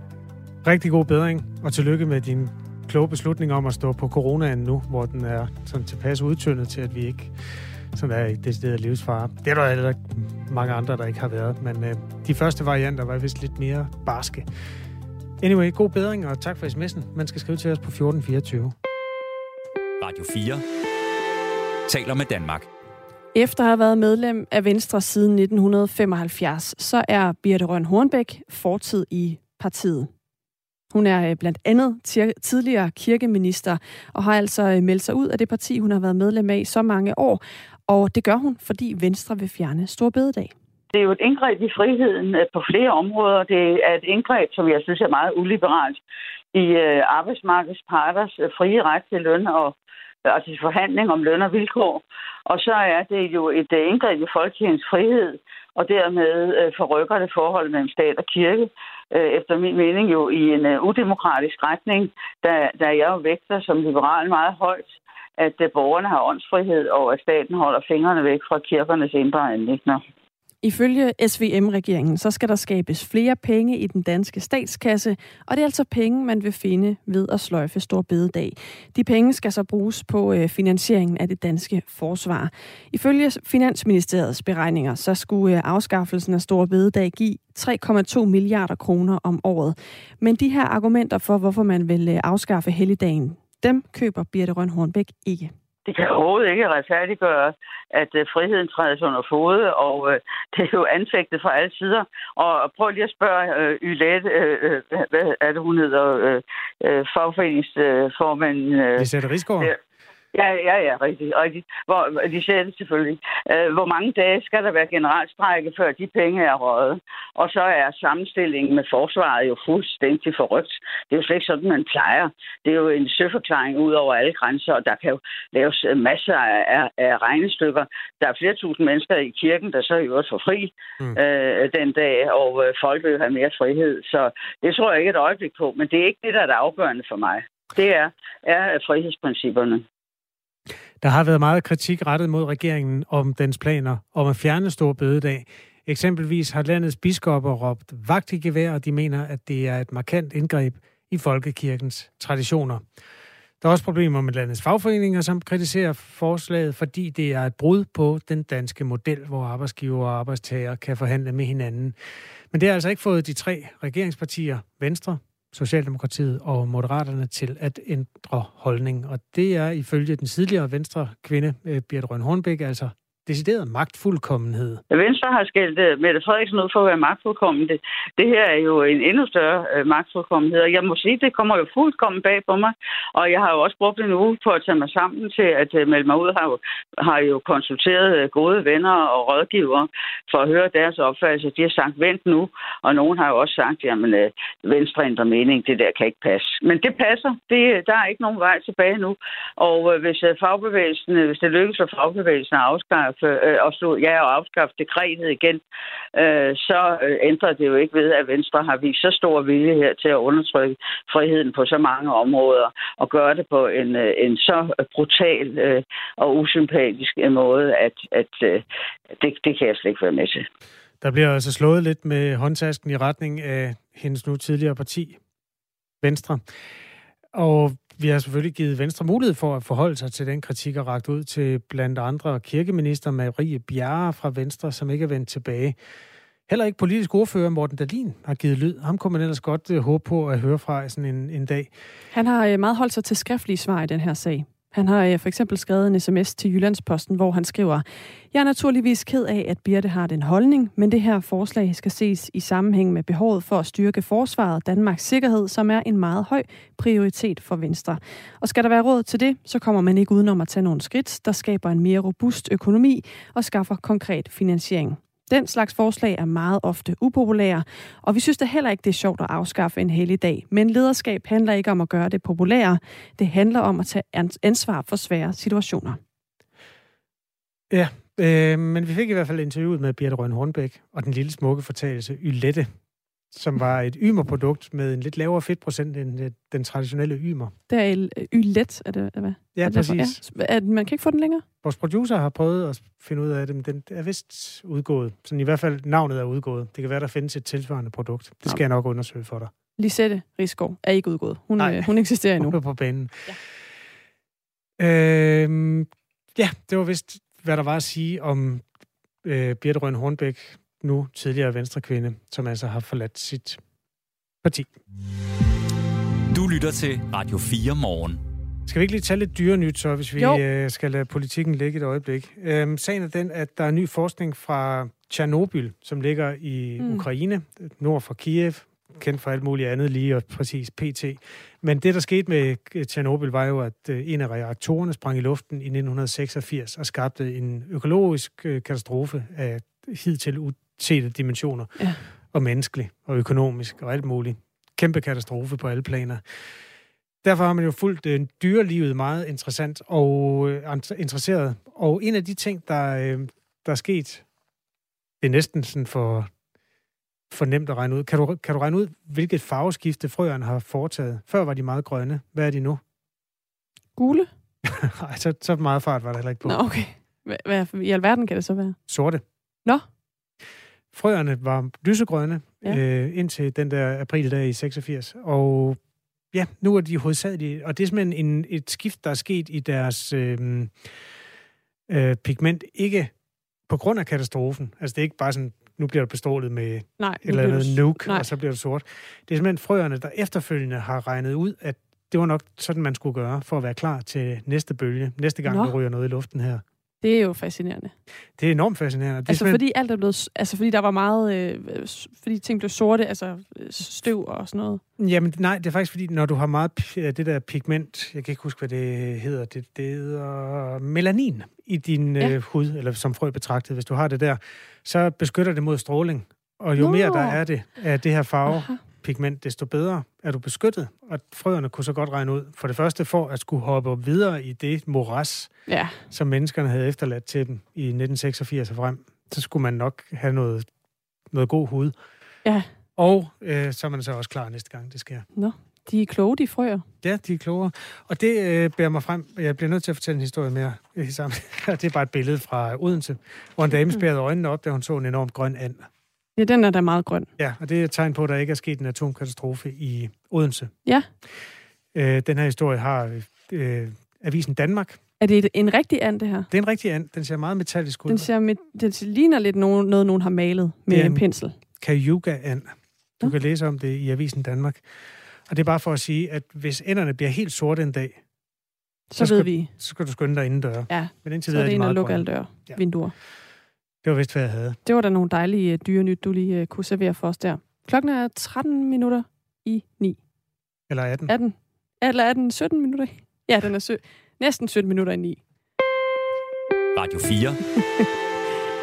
Rigtig god bedring, og tillykke med din kloge beslutning om at stå på coronaen nu, hvor den er sådan tilpas udtyndet til, at vi ikke sådan er i decideret livsfare. Det er der heller mange andre, der ikke har været, men øh, de første varianter var vist lidt mere barske. Anyway, god bedring, og tak for sms'en. Man skal skrive til os på 1424. Radio 4 taler med Danmark. Efter at have været medlem af Venstre siden 1975, så er Birte Røn Hornbæk fortid i partiet. Hun er øh, blandt andet tidligere kirkeminister og har altså øh, meldt sig ud af det parti, hun har været medlem af i så mange år. Og det gør hun, fordi Venstre vil fjerne Stor Bededag. Det er jo et indgreb i friheden øh, på flere områder. Det er et indgreb, som jeg synes er meget uliberalt i øh, arbejdsmarkedets parters øh, frie ret til løn og altså forhandling om løn og vilkår. Og så er det jo et indgreb i folkekirkens frihed, og dermed forrykker det forholdet mellem stat og kirke øh, efter min mening jo i en udemokratisk retning, da, da jeg jo vægter som liberal meget højt, at uh, borgerne har åndsfrihed, og at staten holder fingrene væk fra kirkernes indre anlægner. Ifølge SVM-regeringen, så skal der skabes flere penge i den danske statskasse, og det er altså penge, man vil finde ved at sløjfe Stor Bededag. De penge skal så bruges på øh, finansieringen af det danske forsvar. Ifølge Finansministeriets beregninger, så skulle øh, afskaffelsen af Stor Bededag give 3,2 milliarder kroner om året. Men de her argumenter for, hvorfor man vil øh, afskaffe helligdagen, dem køber Birte Rønhornbæk ikke det kan overhovedet ikke retfærdiggøre, at uh, friheden trædes under fod, og uh, det er jo anfægtet fra alle sider. Og prøv lige at spørge uh, Ylette, uh, hvad er det, hun hedder, uh, uh, fagforeningsformand. Uh, Lisette Rigsgaard? Ja, ja, ja, rigtigt. rigtigt. Hvor, de siger det selvfølgelig. Øh, hvor mange dage skal der være generalstrække, før de penge er røget? Og så er sammenstillingen med forsvaret jo fuldstændig forrygt. Det er jo slet ikke sådan, man plejer. Det er jo en søforklaring ud over alle grænser, og der kan jo laves masser af, af regnestykker. Der er flere tusind mennesker i kirken, der så i øvrigt får fri mm. øh, den dag, og øh, folk vil have mere frihed. Så det tror jeg ikke et øjeblik på, men det er ikke det, der er det afgørende for mig. Det er, er frihedsprincipperne. Der har været meget kritik rettet mod regeringen om dens planer om at fjerne stor bødedag. Eksempelvis har landets biskopper råbt vagt i gevær, og de mener, at det er et markant indgreb i folkekirkens traditioner. Der er også problemer med landets fagforeninger, som kritiserer forslaget, fordi det er et brud på den danske model, hvor arbejdsgiver og arbejdstager kan forhandle med hinanden. Men det har altså ikke fået de tre regeringspartier, Venstre, Socialdemokratiet og Moderaterne til at ændre holdning. Og det er ifølge den tidligere venstre kvinde, øh, Birte Røn Hornbæk, altså decideret magtfuldkommenhed. Venstre har skældt øh, Mette Frederiksen ud for at være magtfuldkommen. Det, det her er jo en endnu større øh, magtfuldkommenhed, og jeg må sige, det kommer jo fuldkommen bag på mig. Og jeg har jo også brugt en uge på at tage mig sammen til at øh, melde mig ud. Har jo, har jo konsulteret øh, gode venner og rådgivere for at høre deres opfattelse. De har sagt, vent nu. Og nogen har jo også sagt, jamen øh, Venstre ændrer mening, det der kan ikke passe. Men det passer. Det, der er ikke nogen vej tilbage nu. Og øh, hvis øh, fagbevægelsen, øh, hvis det lykkes for fagbevægelsen at afskaffe afskaffe, øh, og stod, ja, og afskaffe dekretet igen, øh, så øh, ændrer det jo ikke ved, at Venstre har vist så stor vilje her til at undertrykke friheden på så mange områder, og gøre det på en, øh, en så brutal øh, og usympatisk øh, måde, at, at øh, det, det kan jeg slet ikke være med til. Der bliver altså slået lidt med håndtasken i retning af hendes nu tidligere parti, Venstre. Og vi har selvfølgelig givet Venstre mulighed for at forholde sig til den kritik og ragt ud til blandt andre kirkeminister Marie Bjerre fra Venstre, som ikke er vendt tilbage. Heller ikke politisk ordfører Morten Dalin har givet lyd. Ham kunne man ellers godt øh, håbe på at høre fra sådan en, en dag. Han har øh, meget holdt sig til skriftlige svar i den her sag. Han har øh, for eksempel skrevet en sms til Jyllandsposten, hvor han skriver, Jeg er naturligvis ked af, at Birte har den holdning, men det her forslag skal ses i sammenhæng med behovet for at styrke forsvaret og Danmarks sikkerhed, som er en meget høj prioritet for Venstre. Og skal der være råd til det, så kommer man ikke udenom at tage nogle skridt, der skaber en mere robust økonomi og skaffer konkret finansiering. Den slags forslag er meget ofte upopulære, og vi synes da heller ikke, det er sjovt at afskaffe en hellig dag. Men lederskab handler ikke om at gøre det populære. Det handler om at tage ansvar for svære situationer. Ja, øh, men vi fik i hvert fald interviewet med Birte Røn Hornbæk og den lille smukke fortagelse Ylette, som var et ymerprodukt med en lidt lavere fedtprocent end øh, den traditionelle ymer. Det er ylet, er det hvad? Ja, er det præcis. Ja, at man kan ikke få den længere? Vores producer har prøvet at finde ud af det, men den er vist udgået. Så i hvert fald navnet er udgået. Det kan være, der findes et tilsvarende produkt. Det skal ja. jeg nok undersøge for dig. Lisette Rigsgaard er ikke udgået. Hun, Nej. Øh, hun eksisterer endnu. Hun er på banen. Ja. Øhm, ja, det var vist, hvad der var at sige om øh, Birte Røn Hornbæk, nu tidligere venstrekvinde, som altså har forladt sit parti. Du lytter til Radio 4 morgen. Skal vi ikke lige tage lidt dyre nyt, så, hvis vi øh, skal lade politikken ligge et øjeblik? Øhm, sagen er den, at der er ny forskning fra Tjernobyl, som ligger i mm. Ukraine, nord for Kiev, kendt for alt muligt andet lige og præcis PT. Men det, der skete med Tjernobyl, var jo, at øh, en af reaktorerne sprang i luften i 1986 og skabte en økologisk øh, katastrofe af hidtil usete dimensioner. Ja. Og menneskelig og økonomisk og alt muligt. Kæmpe katastrofe på alle planer. Derfor har man jo fulgt øh, dyrelivet meget interessant og øh, interesseret. Og en af de ting, der, øh, der er sket, det er næsten sådan for, for nemt at regne ud. Kan du, kan du regne ud, hvilket farveskifte frøerne har foretaget? Før var de meget grønne. Hvad er de nu? Gule? *laughs* Nej, så, så meget fart var der heller ikke på. Nå, okay. Hvad, hvad i alverden kan det så være? Sorte. Nå. Frøerne var lysegrønne ja. øh, indtil den der aprildag i 86. Og ja, nu er de hovedsageligt, og det er simpelthen en, et skift, der er sket i deres øh, øh, pigment, ikke på grund af katastrofen. Altså det er ikke bare sådan, nu bliver det bestrålet med Nej, et eller andet nuke, Nej. og så bliver det sort. Det er simpelthen frøerne, der efterfølgende har regnet ud, at det var nok sådan, man skulle gøre, for at være klar til næste bølge. Næste gang, Nå. der ryger noget i luften her. Det er jo fascinerende. Det er enormt fascinerende. Det altså simpelthen... fordi alt er blevet, altså fordi der var meget, øh, fordi ting blev sorte, altså støv og sådan noget. Jamen nej, det er faktisk fordi, når du har meget det der pigment, jeg kan ikke huske, hvad det hedder, det, det hedder melanin i din ja. øh, hud, eller som frø betragtet, hvis du har det der, så beskytter det mod stråling. Og jo Nå. mere der er det af det her farve, Aha pigment, desto bedre er du beskyttet. Og frøerne kunne så godt regne ud, for det første for at skulle hoppe videre i det moras, ja. som menneskerne havde efterladt til dem i 1986 og frem, så skulle man nok have noget, noget god hud. Ja. Og øh, så er man så også klar næste gang, det sker. Nå, de er kloge, de frøer. Ja, de er klogere. Og det øh, bærer mig frem. Jeg bliver nødt til at fortælle en historie mere sammen. *laughs* det er bare et billede fra Odense, hvor en dame mm. spærrede øjnene op, da hun så en enorm grøn and. Ja, den er da meget grøn. Ja, og det er et tegn på, at der ikke er sket en atomkatastrofe i Odense. Ja. Øh, den her historie har øh, Avisen Danmark. Er det en rigtig and, det her? Det er en rigtig and. Den ser meget metallisk ud. Den, ser med, den ligner lidt noget, noget, nogen har malet med en, en pensel. Cayuga-and. Du ja. kan læse om det i Avisen Danmark. Og det er bare for at sige, at hvis enderne bliver helt sorte en dag, så, så ved skal, vi. Så skal du skynde dig indendør. Ja, Men indtil så er det, er det en at lukke alle døre, ja. vinduer. Det var vist, hvad jeg havde. Det var da nogle dejlige uh, dyre nyt, du lige uh, kunne servere for os der. Klokken er 13 minutter i 9. Eller 18. 18. Eller er den 17 minutter? Ja, den er sø- næsten 17 minutter i 9. Radio 4 *laughs*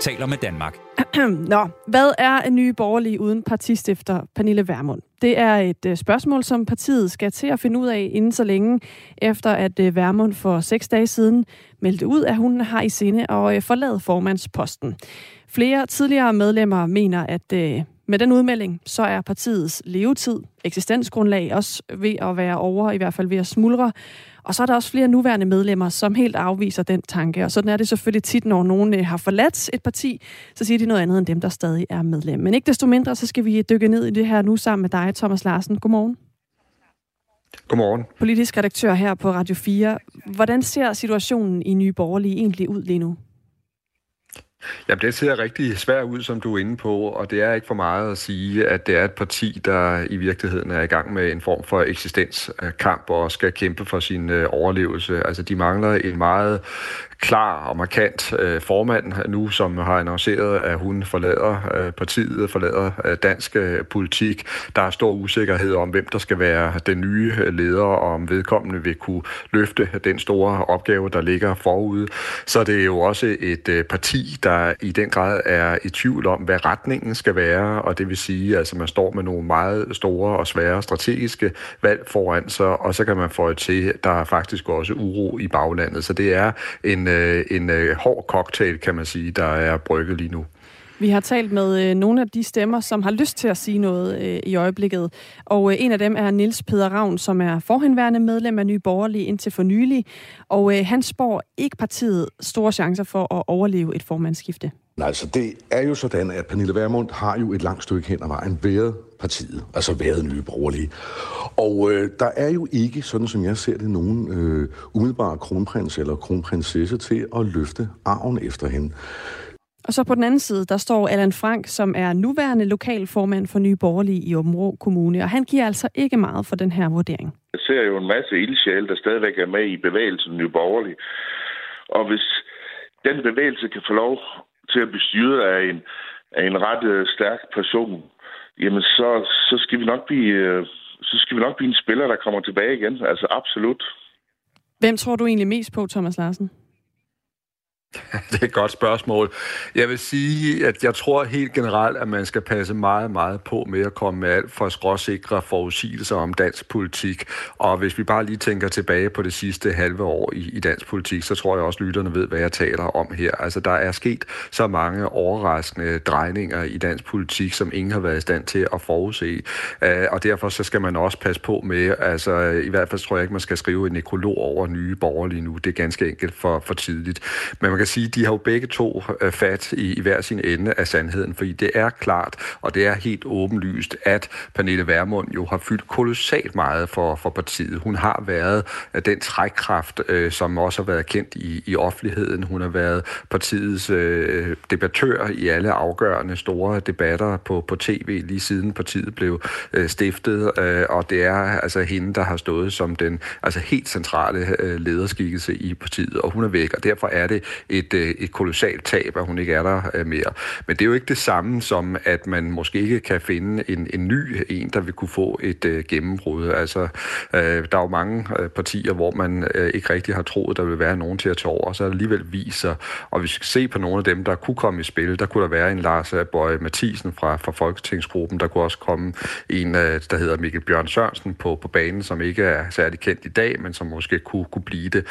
taler med Danmark. *clears throat* Nå, hvad er en ny borgerlig uden partistifter Pernille Vermund? Det er et øh, spørgsmål, som partiet skal til at finde ud af inden så længe, efter at øh, Vermund for seks dage siden meldte ud, at hun har i sinde at øh, forlade formandsposten. Flere tidligere medlemmer mener, at med den udmelding, så er partiets levetid, eksistensgrundlag også ved at være over, i hvert fald ved at smuldre. Og så er der også flere nuværende medlemmer, som helt afviser den tanke. Og sådan er det selvfølgelig tit, når nogen øh, har forladt et parti, så siger de noget andet end dem, der stadig er medlem. Men ikke desto mindre, så skal vi dykke ned i det her nu sammen med dig, Thomas Larsen. Godmorgen. Godmorgen. Politisk redaktør her på Radio 4. Hvordan ser situationen i Nye Borgerlige egentlig ud lige nu? Jamen, det ser rigtig svært ud, som du er inde på, og det er ikke for meget at sige, at det er et parti, der i virkeligheden er i gang med en form for eksistenskamp og skal kæmpe for sin øh, overlevelse. Altså, de mangler en meget klar og markant øh, formand nu, som har annonceret, at hun forlader øh, partiet, forlader øh, dansk øh, politik. Der er stor usikkerhed om, hvem der skal være den nye øh, leder, og om vedkommende vil kunne løfte den store opgave, der ligger forude. Så det er jo også et øh, parti, der i den grad er i tvivl om, hvad retningen skal være, og det vil sige, at altså, man står med nogle meget store og svære strategiske valg foran sig, og så kan man få til, at der er faktisk også uro i baglandet. Så det er en øh, en øh, hård cocktail, kan man sige, der er brygget lige nu. Vi har talt med øh, nogle af de stemmer, som har lyst til at sige noget øh, i øjeblikket. Og øh, en af dem er Nils Peder Ravn, som er forhenværende medlem af Nye Borgerlige indtil for nylig. Og øh, han spår ikke partiet store chancer for at overleve et formandsskifte. Nej, altså det er jo sådan, at Pernille Vermund har jo et langt stykke hen ad vejen været partiet, altså været nye borgerlige. Og øh, der er jo ikke, sådan som jeg ser det, nogen øh, umiddelbare kronprins eller kronprinsesse til at løfte arven efter hende. Og så på den anden side, der står Allan Frank, som er nuværende lokalformand for Nye Borgerlige i Åben Kommune, og han giver altså ikke meget for den her vurdering. Jeg ser jo en masse ildsjæl, der stadigvæk er med i bevægelsen Nye Borgerlige. Og hvis den bevægelse kan få lov til at blive styret af en, af en ret øh, stærk person, jamen så, så skal vi nok blive... Øh, så skal vi nok blive en spiller, der kommer tilbage igen. Altså absolut. Hvem tror du egentlig mest på, Thomas Larsen? *laughs* Det er et godt spørgsmål. Jeg vil sige, at jeg tror helt generelt, at man skal passe meget, meget på med at komme med alt for skråsikre forudsigelser om dansk politik. Og hvis vi bare lige tænker tilbage på det sidste halve år i, i dansk politik, så tror jeg også, at lytterne ved, hvad jeg taler om her. Altså, der er sket så mange overraskende drejninger i dansk politik, som ingen har været i stand til at forudse. Øh, og derfor så skal man også passe på med, altså i hvert fald tror jeg ikke, man skal skrive en nekrolog over nye borgerlige nu. Det er ganske enkelt for, for tidligt. Men man kan sige, de har jo begge to øh, fat i, i hver sin ende af sandheden, fordi det er klart, og det er helt åbenlyst, at Pernille Vermund jo har fyldt kolossalt meget for, for partiet. Hun har været øh, den trækkraft, øh, som også har været kendt i, i offentligheden. Hun har været partiets øh, debattør i alle afgørende store debatter på, på tv, lige siden partiet blev øh, stiftet, øh, og det er altså hende, der har stået som den altså helt centrale øh, lederskikkelse i partiet, og hun er væk, og derfor er det et, øh, et kolossalt tab, at hun ikke er der øh, mere. Men det er jo ikke det samme som, at man måske ikke kan finde en, en ny en, der vil kunne få et uh, gennembrud. Altså, uh, der er jo mange partier, hvor man uh, ikke rigtig har troet, der vil være nogen til at tage over, og så alligevel viser. Og hvis vi skal se på nogle af dem, der kunne komme i spil, der kunne der være en Lars Bøje Mathisen fra, fra Folketingsgruppen, der kunne også komme en, uh, der hedder Mikkel Bjørn Sørensen på, på banen, som ikke er særlig kendt i dag, men som måske kunne, kunne blive det.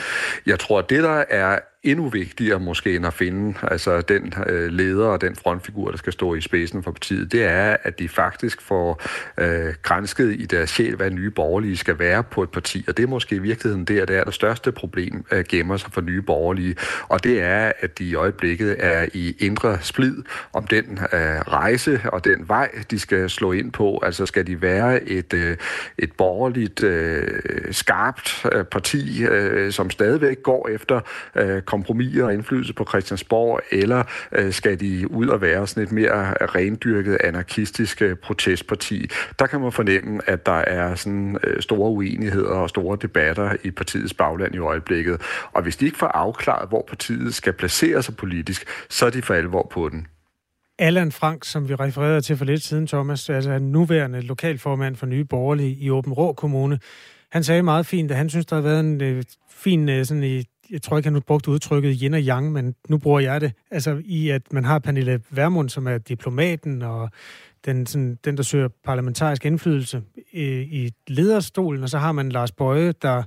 Jeg tror, at det, der er endnu vigtigere måske end at finde altså den øh, leder og den frontfigur, der skal stå i spidsen for partiet, det er, at de faktisk får øh, grænsket i deres sjæl, hvad nye borgerlige skal være på et parti. Og det er måske i virkeligheden der, det er det største problem, øh, gemmer sig for nye borgerlige. Og det er, at de i øjeblikket er i indre splid om den øh, rejse og den vej, de skal slå ind på. Altså skal de være et, øh, et borgerligt øh, skarpt øh, parti, øh, som stadigvæk går efter øh, kompromiser og indflydelse på Christiansborg, eller øh, skal de ud og være sådan et mere rendyrket anarkistisk øh, protestparti? Der kan man fornemme, at der er sådan øh, store uenigheder og store debatter i partiets bagland i øjeblikket. Og hvis de ikke får afklaret, hvor partiet skal placere sig politisk, så er de for alvor på den. Allan Frank, som vi refererede til for lidt siden, Thomas, altså nuværende lokalformand for Nye Borgerlige i Åben Rå Kommune, han sagde meget fint, at han synes, der har været en øh, fin øh, sådan i jeg tror ikke, han har brugt udtrykket yin og yang, men nu bruger jeg det. Altså i, at man har Pernille Vermund, som er diplomaten og den, sådan, den der søger parlamentarisk indflydelse i, i lederstolen, og så har man Lars Bøje, der,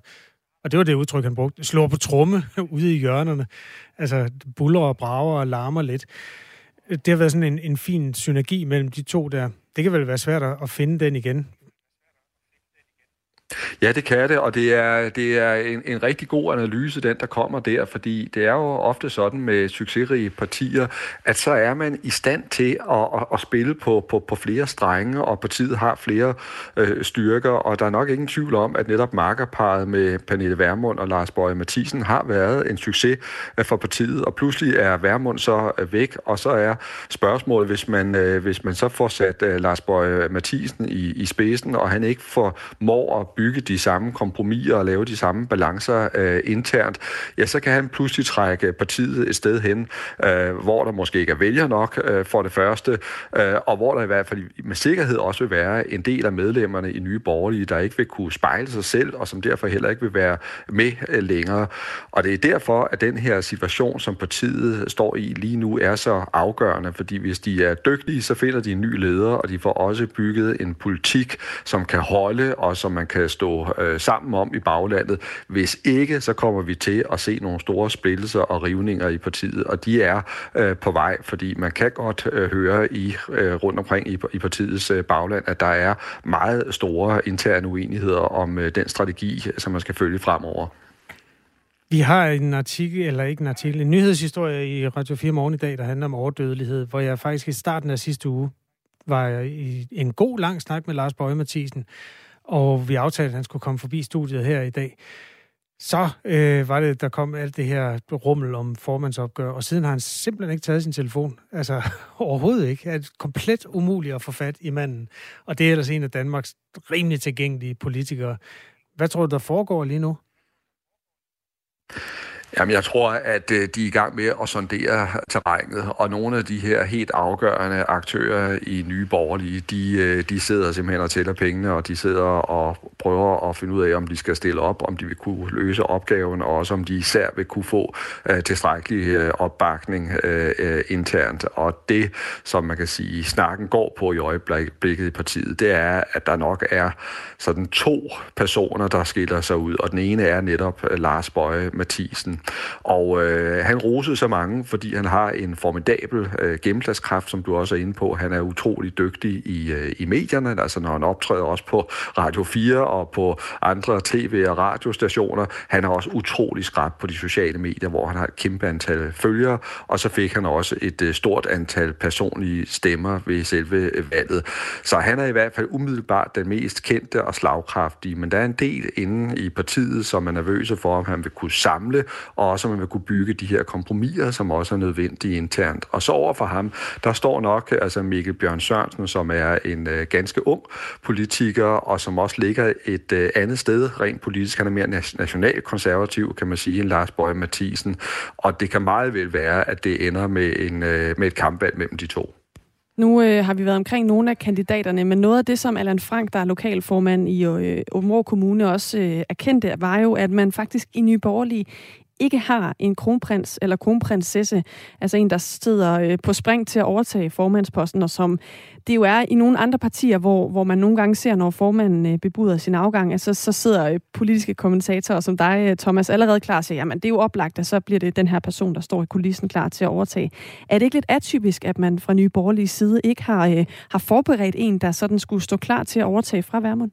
og det var det udtryk, han brugte, slår på tromme *laughs* ude i hjørnerne. Altså buller og brager og larmer lidt. Det har været sådan en, en fin synergi mellem de to der. Det kan vel være svært at finde den igen. Ja, det kan det, og det er, det er en, en rigtig god analyse, den der kommer der, fordi det er jo ofte sådan med succesrige partier, at så er man i stand til at, at, at spille på, på, på flere strenge, og partiet har flere øh, styrker, og der er nok ingen tvivl om, at netop markerparet med Pernille Vermund og Lars Bøje Mathisen har været en succes øh, for partiet, og pludselig er Vermund så øh, væk, og så er spørgsmålet, hvis man, øh, hvis man så får sat øh, Lars Bøje Mathisen i, i spidsen, og han ikke formår at bygge de samme kompromiser og lave de samme balancer øh, internt, ja, så kan han pludselig trække partiet et sted hen, øh, hvor der måske ikke er vælger nok øh, for det første, øh, og hvor der i hvert fald med sikkerhed også vil være en del af medlemmerne i Nye Borgerlige, der ikke vil kunne spejle sig selv, og som derfor heller ikke vil være med øh, længere. Og det er derfor, at den her situation, som partiet står i lige nu, er så afgørende, fordi hvis de er dygtige, så finder de en ny leder, og de får også bygget en politik, som kan holde, og som man kan Øh, stå øh, sammen om i baglandet. Hvis ikke, så kommer vi til at se nogle store splittelser og rivninger i partiet, og de er øh, på vej, fordi man kan godt øh, høre i øh, rundt omkring i, i partiets øh, bagland, at der er meget store interne uenigheder om øh, den strategi, som man skal følge fremover. Vi har en artikel, eller ikke en artikel, en nyhedshistorie i Radio 4 morgen i dag, der handler om overdødelighed, hvor jeg faktisk i starten af sidste uge var i en god lang snak med Lars Bøge Mathisen, og vi aftalte, at han skulle komme forbi studiet her i dag. Så øh, var det, der kom alt det her rummel om formandsopgør, og siden har han simpelthen ikke taget sin telefon. Altså *laughs* overhovedet ikke. Det er komplet umuligt at få fat i manden. Og det er ellers en af Danmarks rimelig tilgængelige politikere. Hvad tror du, der foregår lige nu? Jamen, jeg tror, at øh, de er i gang med at sondere terrænet, og nogle af de her helt afgørende aktører i Nye Borgerlige, de, øh, de sidder simpelthen og tæller pengene, og de sidder og prøver at finde ud af, om de skal stille op, om de vil kunne løse opgaven, og også om de især vil kunne få uh, tilstrækkelig uh, opbakning uh, internt. Og det, som man kan sige, snakken går på i øjeblikket i partiet, det er, at der nok er sådan to personer, der skiller sig ud, og den ene er netop Lars Bøje Mathisen, og øh, han rosede så mange, fordi han har en formidabel øh, gennemslagskraft, som du også er inde på. Han er utrolig dygtig i, øh, i medierne, altså når han optræder også på Radio 4 og på andre tv- og radiostationer. Han er også utrolig skrab på de sociale medier, hvor han har et kæmpe antal følgere, og så fik han også et øh, stort antal personlige stemmer ved selve øh, valget. Så han er i hvert fald umiddelbart den mest kendte og slagkraftige, men der er en del inde i partiet, som er nervøse for, om han vil kunne samle og også at man vil kunne bygge de her kompromiser, som også er nødvendige internt. Og så over for ham, der står nok altså Mikkel Bjørn Sørensen, som er en øh, ganske ung politiker, og som også ligger et øh, andet sted rent politisk. Han er mere nationalkonservativ, kan man sige, end Lars Bøge Mathisen. Og det kan meget vel være, at det ender med, en, øh, med et kampvalg mellem de to. Nu øh, har vi været omkring nogle af kandidaterne, men noget af det, som Allan Frank, der er lokalformand i øh, Åben Kommune, også øh, erkendte, var jo, at man faktisk i Nye Borgerlige ikke har en kronprins eller kronprinsesse, altså en, der sidder øh, på spring til at overtage formandsposten, og som det jo er i nogle andre partier, hvor, hvor man nogle gange ser, når formanden øh, bebuder sin afgang, altså så sidder øh, politiske kommentatorer som dig, Thomas, allerede klar til, jamen det er jo oplagt, at så bliver det den her person, der står i kulissen klar til at overtage. Er det ikke lidt atypisk, at man fra Nye Borgerlige side ikke har, har forberedt en, der sådan skulle stå klar til at overtage fra Værmund?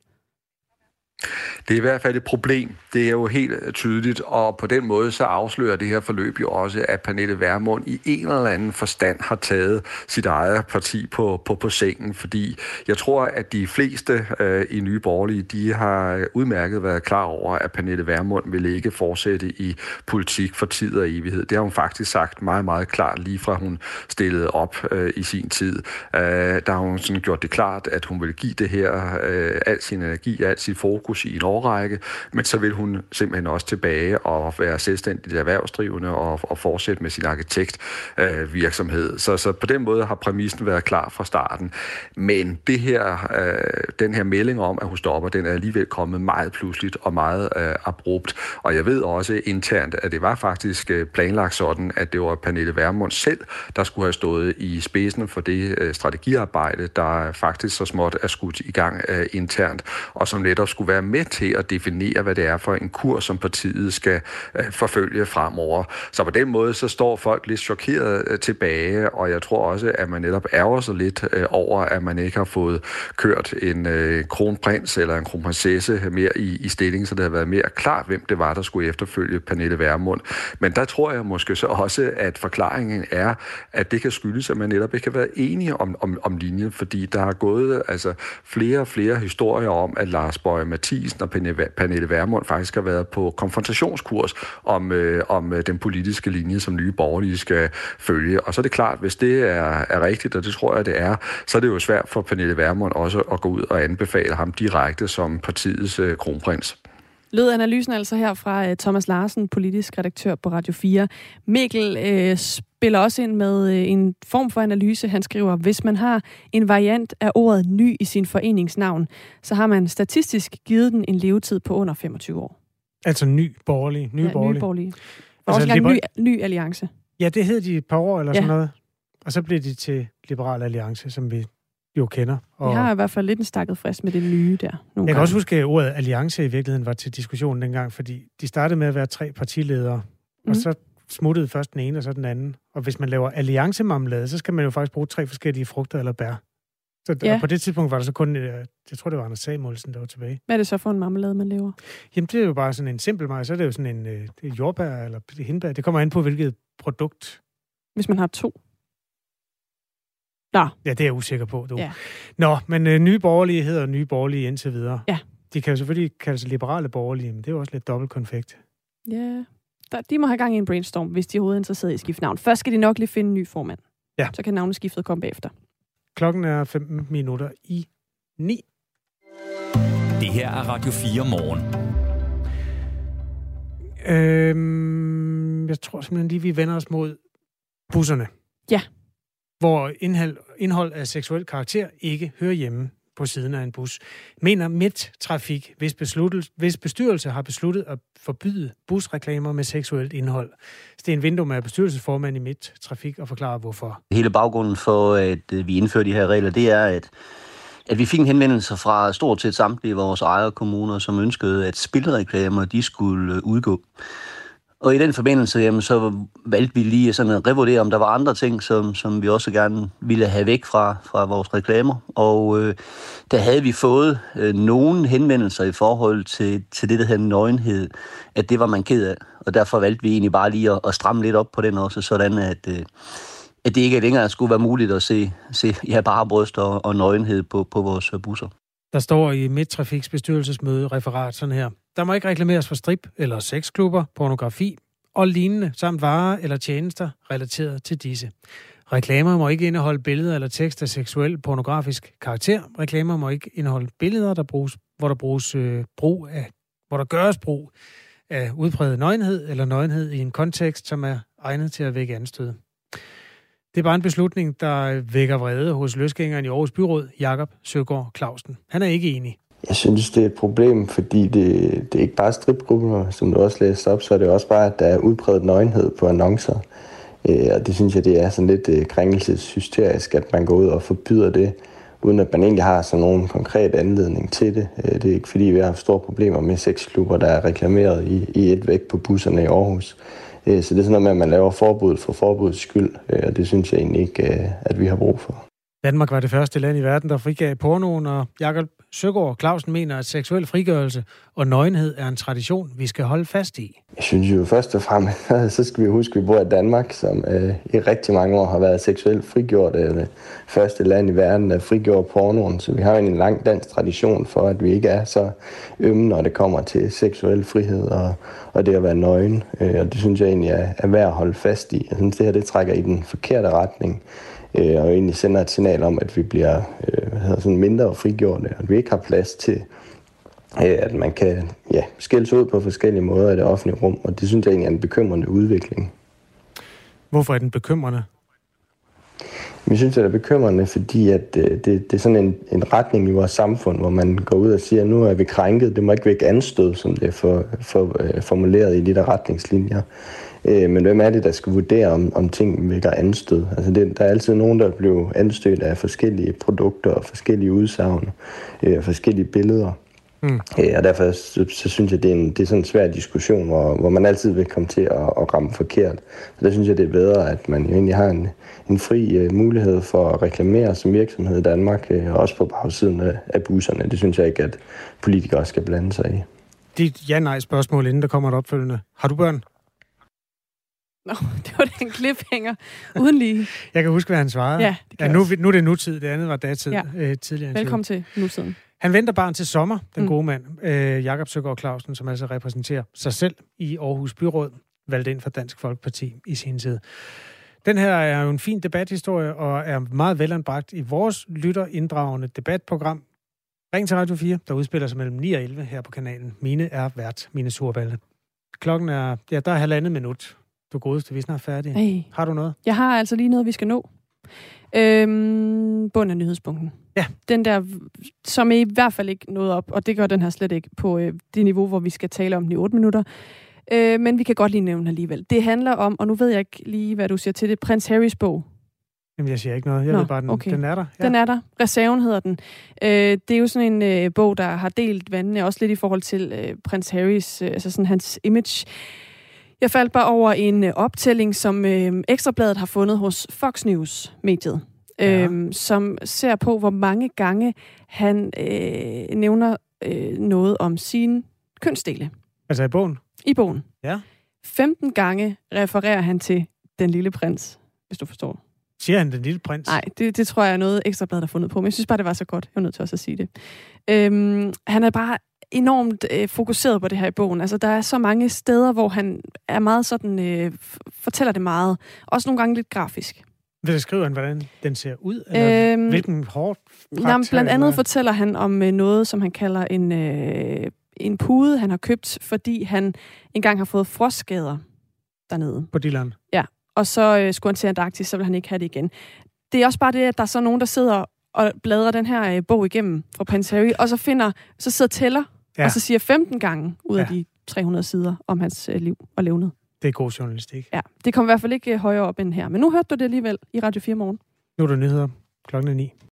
Det er i hvert fald et problem. Det er jo helt tydeligt, og på den måde så afslører det her forløb jo også, at Pernille Vermund i en eller anden forstand har taget sit eget parti på, på, på sengen, fordi jeg tror, at de fleste øh, i Nye Borgerlige, de har udmærket været klar over, at Pernille Vermund vil ikke fortsætte i politik for tid og evighed. Det har hun faktisk sagt meget, meget klart, lige fra hun stillede op øh, i sin tid. Øh, der har hun sådan gjort det klart, at hun vil give det her øh, al sin energi, al sit fokus fokus i en årrække, men så vil hun simpelthen også tilbage og være selvstændigt erhvervsdrivende og, og fortsætte med sin arkitektvirksomhed. Øh, så, så på den måde har præmissen været klar fra starten. Men det her, øh, den her melding om, at hun stopper, den er alligevel kommet meget pludseligt og meget øh, abrupt. Og jeg ved også internt, at det var faktisk øh, planlagt sådan, at det var Pernille Vermund selv, der skulle have stået i spidsen for det øh, strategiarbejde, der faktisk så småt er skudt i gang øh, internt, og som netop skulle være med til at definere, hvad det er for en kurs, som partiet skal øh, forfølge fremover. Så på den måde, så står folk lidt chokeret øh, tilbage, og jeg tror også, at man netop ærger sig lidt øh, over, at man ikke har fået kørt en øh, kronprins eller en kronprinsesse mere i, i stilling, så det har været mere klart, hvem det var, der skulle efterfølge Pernille Vermund. Men der tror jeg måske så også, at forklaringen er, at det kan skyldes, at man netop ikke har været enige om, om, om linjen, fordi der har gået altså, flere og flere historier om, at Lars Bøge Mathisen og Pernille Vermund faktisk har været på konfrontationskurs om, øh, om øh, den politiske linje, som nye borgerlige skal følge. Og så er det klart, hvis det er, er rigtigt, og det tror jeg, det er, så er det jo svært for Pernille Vermund også at gå ud og anbefale ham direkte som partiets øh, kronprins. Lød analysen altså her fra uh, Thomas Larsen, politisk redaktør på Radio 4. Mikkel uh, spiller også ind med uh, en form for analyse. Han skriver, hvis man har en variant af ordet ny i sin foreningsnavn, så har man statistisk givet den en levetid på under 25 år. Altså ny borgerlig. Ny ja, borgerlig. ny borgerlig. Og altså, også liber- ny, ny alliance. Ja, det hed de et par år eller ja. sådan noget. Og så blev de til Liberal Alliance, som vi jo kender. Og Vi har i hvert fald lidt en stakket frisk med det nye der. Nogle jeg gange. kan også huske, at ordet alliance i virkeligheden var til diskussion dengang, fordi de startede med at være tre partiledere, mm. og mhm. så smuttede først den ene og så den anden. Og hvis man laver alliancemarmelade, så skal man jo faktisk bruge tre forskellige frugter eller bær. Så ja. på det tidspunkt var der så kun, øh, jeg tror det var Anders Samuelsen, der var tilbage. Hvad er det så for en marmelade, man laver? Jamen det er jo bare sådan en simpel marmelade, så er det jo sådan en øh, jordbær eller hindbær. Det kommer an på, hvilket produkt. Hvis man har to. Nå. Ja, det er jeg usikker på, du. Ja. Nå, men øh, nye borgerlige hedder nye borgerlige indtil videre. Ja. De kan jo selvfølgelig kalde sig liberale borgerlige, men det er jo også lidt dobbelt konfekt. Ja, der, de må have gang i en brainstorm, hvis de er overhovedet interesseret i at skifte navn. Først skal de nok lige finde en ny formand. Ja. Så kan navneskiftet komme bagefter. Klokken er 15 minutter i 9. Det her er Radio 4 morgen. Øhm, jeg tror simpelthen lige, vi vender os mod busserne. Ja. Hvor indhold, indhold af seksuel karakter ikke hører hjemme på siden af en bus. Mener Midt-Trafik, hvis, hvis bestyrelse har besluttet at forbyde busreklamer med seksuelt indhold. Sten Vindum er bestyrelsesformand i Midt-Trafik og forklarer hvorfor. Hele baggrunden for, at øh, vi indfører de her regler, det er, at at vi fik en henvendelse fra stort set samtlige vores ejerkommuner, som ønskede, at spilreklamer de skulle øh, udgå. Og i den forbindelse, jamen, så valgte vi lige sådan at revurdere, om der var andre ting, som, som vi også gerne ville have væk fra, fra vores reklamer. Og øh, der havde vi fået øh, nogle henvendelser i forhold til, til det, der hedder nøgenhed, at det var man ked af. Og derfor valgte vi egentlig bare lige at, at stramme lidt op på den også, sådan at, øh, at det ikke længere skulle være muligt at se, se ja, bare bryst og, og nøgenhed på, på vores busser. Der står i Midtrafiks bestyrelsesmøde referat sådan her. Der må ikke reklameres for strip eller sexklubber, pornografi og lignende, samt varer eller tjenester relateret til disse. Reklamer må ikke indeholde billeder eller tekst af seksuel pornografisk karakter. Reklamer må ikke indeholde billeder, der bruges, hvor der bruges øh, brug af, hvor der gøres brug af udpræget nøgenhed eller nøgenhed i en kontekst, som er egnet til at vække anstød. Det er bare en beslutning, der vækker vrede hos løsgængeren i Aarhus Byråd, Jakob Søgaard Clausen. Han er ikke enig. Jeg synes, det er et problem, fordi det, det er ikke bare stripgrupper, som du også læste op, så er det også bare, at der er udbredt nøgenhed på annoncer. Øh, og det synes jeg, det er sådan lidt øh, krænkelseshysterisk, at man går ud og forbyder det, uden at man egentlig har sådan nogen konkret anledning til det. Øh, det er ikke fordi, vi har haft store problemer med sexklubber, der er reklameret i, i et væk på busserne i Aarhus. Øh, så det er sådan noget med, at man laver forbud for forbudets skyld, øh, og det synes jeg egentlig ikke, øh, at vi har brug for. Danmark var det første land i verden, der frigav pornoen, og Jakob Søgaard Clausen mener, at seksuel frigørelse og nøgenhed er en tradition, vi skal holde fast i. Jeg synes jo først og fremmest, *laughs* så skal vi huske, at vi bor i Danmark, som øh, i rigtig mange år har været seksuelt frigjort. Øh, det første land i verden, der frigjorde pornoen. Så vi har en lang dansk tradition for, at vi ikke er så ømme, når det kommer til seksuel frihed og, og det at være nøgen. Øh, og det synes jeg egentlig er, er værd at holde fast i. Jeg synes, det her det trækker i den forkerte retning øh, og egentlig sender et signal om, at vi bliver øh, hvad hedder, sådan mindre frigjorte, og at vi ikke har plads til, øh, at man kan ja, skældes ud på forskellige måder i det offentlige rum, og det synes jeg egentlig er en bekymrende udvikling. Hvorfor er den bekymrende? Jeg synes, det er bekymrende, fordi at øh, det, det er sådan en, en retning i vores samfund, hvor man går ud og siger, at nu er vi krænket, det må ikke vække anstød, som det er for, for, øh, formuleret i de der retningslinjer. Øh, men hvem er det, der skal vurdere, om, om ting vækker anstød? Altså det, der er altid nogen, der bliver anstødt af forskellige produkter og forskellige udsagn, øh, forskellige billeder. Mm. Øh, og derfor så, så synes jeg, det er, en, det er sådan en svær diskussion, hvor, hvor man altid vil komme til at, at ramme forkert. Så der synes jeg, det er bedre, at man jo egentlig har en, en fri uh, mulighed for at reklamere som virksomhed i Danmark, uh, også på bagsiden af, af busserne. Det synes jeg ikke, at politikere skal blande sig i. Dit ja-nej-spørgsmål, inden der kommer et opfølgende. Har du børn? Nå, *laughs* det var den cliffhanger, uden lige. *laughs* Jeg kan huske, hvad han svarede. Ja, det ja, nu, nu er det nutid, det andet var datid ja. øh, tidligere. Velkommen til nutiden. Han venter barn til sommer, den mm. gode mand, øh, Jakob Søgaard Clausen, som altså repræsenterer sig selv i Aarhus Byråd, valgt ind for Dansk Folkeparti i sin tid. Den her er jo en fin debathistorie, og er meget velanbragt i vores lytterinddragende debatprogram. Ring til Radio 4, der udspiller sig mellem 9 og 11 her på kanalen. Mine er vært, mine surballe. Klokken er, ja, der er halvandet minut. Du godeste, vi er snart færdige. Hey. Har du noget? Jeg har altså lige noget, vi skal nå. Øhm, bund af nyhedspunkten. Ja. Den der, som i hvert fald ikke nåede op, og det gør den her slet ikke på øh, det niveau, hvor vi skal tale om den i 8 minutter. Øh, men vi kan godt lige nævne alligevel. Det handler om, og nu ved jeg ikke lige, hvad du siger til det, Prins Harrys bog. Jamen, jeg siger ikke noget. Jeg Nå, ved bare, den, okay. den er der. Ja. Den er der. Reserven hedder den. Øh, det er jo sådan en øh, bog, der har delt vandene, også lidt i forhold til øh, prins Harrys, øh, altså sådan hans image. Jeg faldt bare over en øh, optælling, som øh, Ekstrabladet har fundet hos Fox News-mediet, ja. øh, som ser på, hvor mange gange han øh, nævner øh, noget om sine kønsdele. Altså i bogen? I bogen. Ja. 15 gange refererer han til den lille prins, hvis du forstår. Siger han den lille prins? Nej, det, det tror jeg er noget Ekstrabladet har fundet på, men jeg synes bare, det var så godt. Jeg var nødt til også at sige det. Øhm, han er bare enormt øh, fokuseret på det her i bogen. Altså, der er så mange steder, hvor han er meget sådan, øh, fortæller det meget. Også nogle gange lidt grafisk. Vil skriver han, hvordan den ser ud? Eller øhm, hvilken hårdt jamen, Blandt andet eller? fortæller han om øh, noget, som han kalder en, øh, en pude, han har købt, fordi han engang har fået frostskader dernede. På Dylan. Ja, og så øh, skulle han til Antarktis, så vil han ikke have det igen. Det er også bare det, at der er så nogen, der sidder og bladrer den her øh, bog igennem fra Prince Harry, og så finder, så sidder tæller, ja. Og så siger 15 gange ud af Ja. de 300 sider om hans øh, liv og levned. Det er god journalistik. Ja, det kom i hvert fald ikke øh, højere op end her. Men nu hørte du det alligevel i Radio 4 morgen. Nu er der nyheder klokken er 9.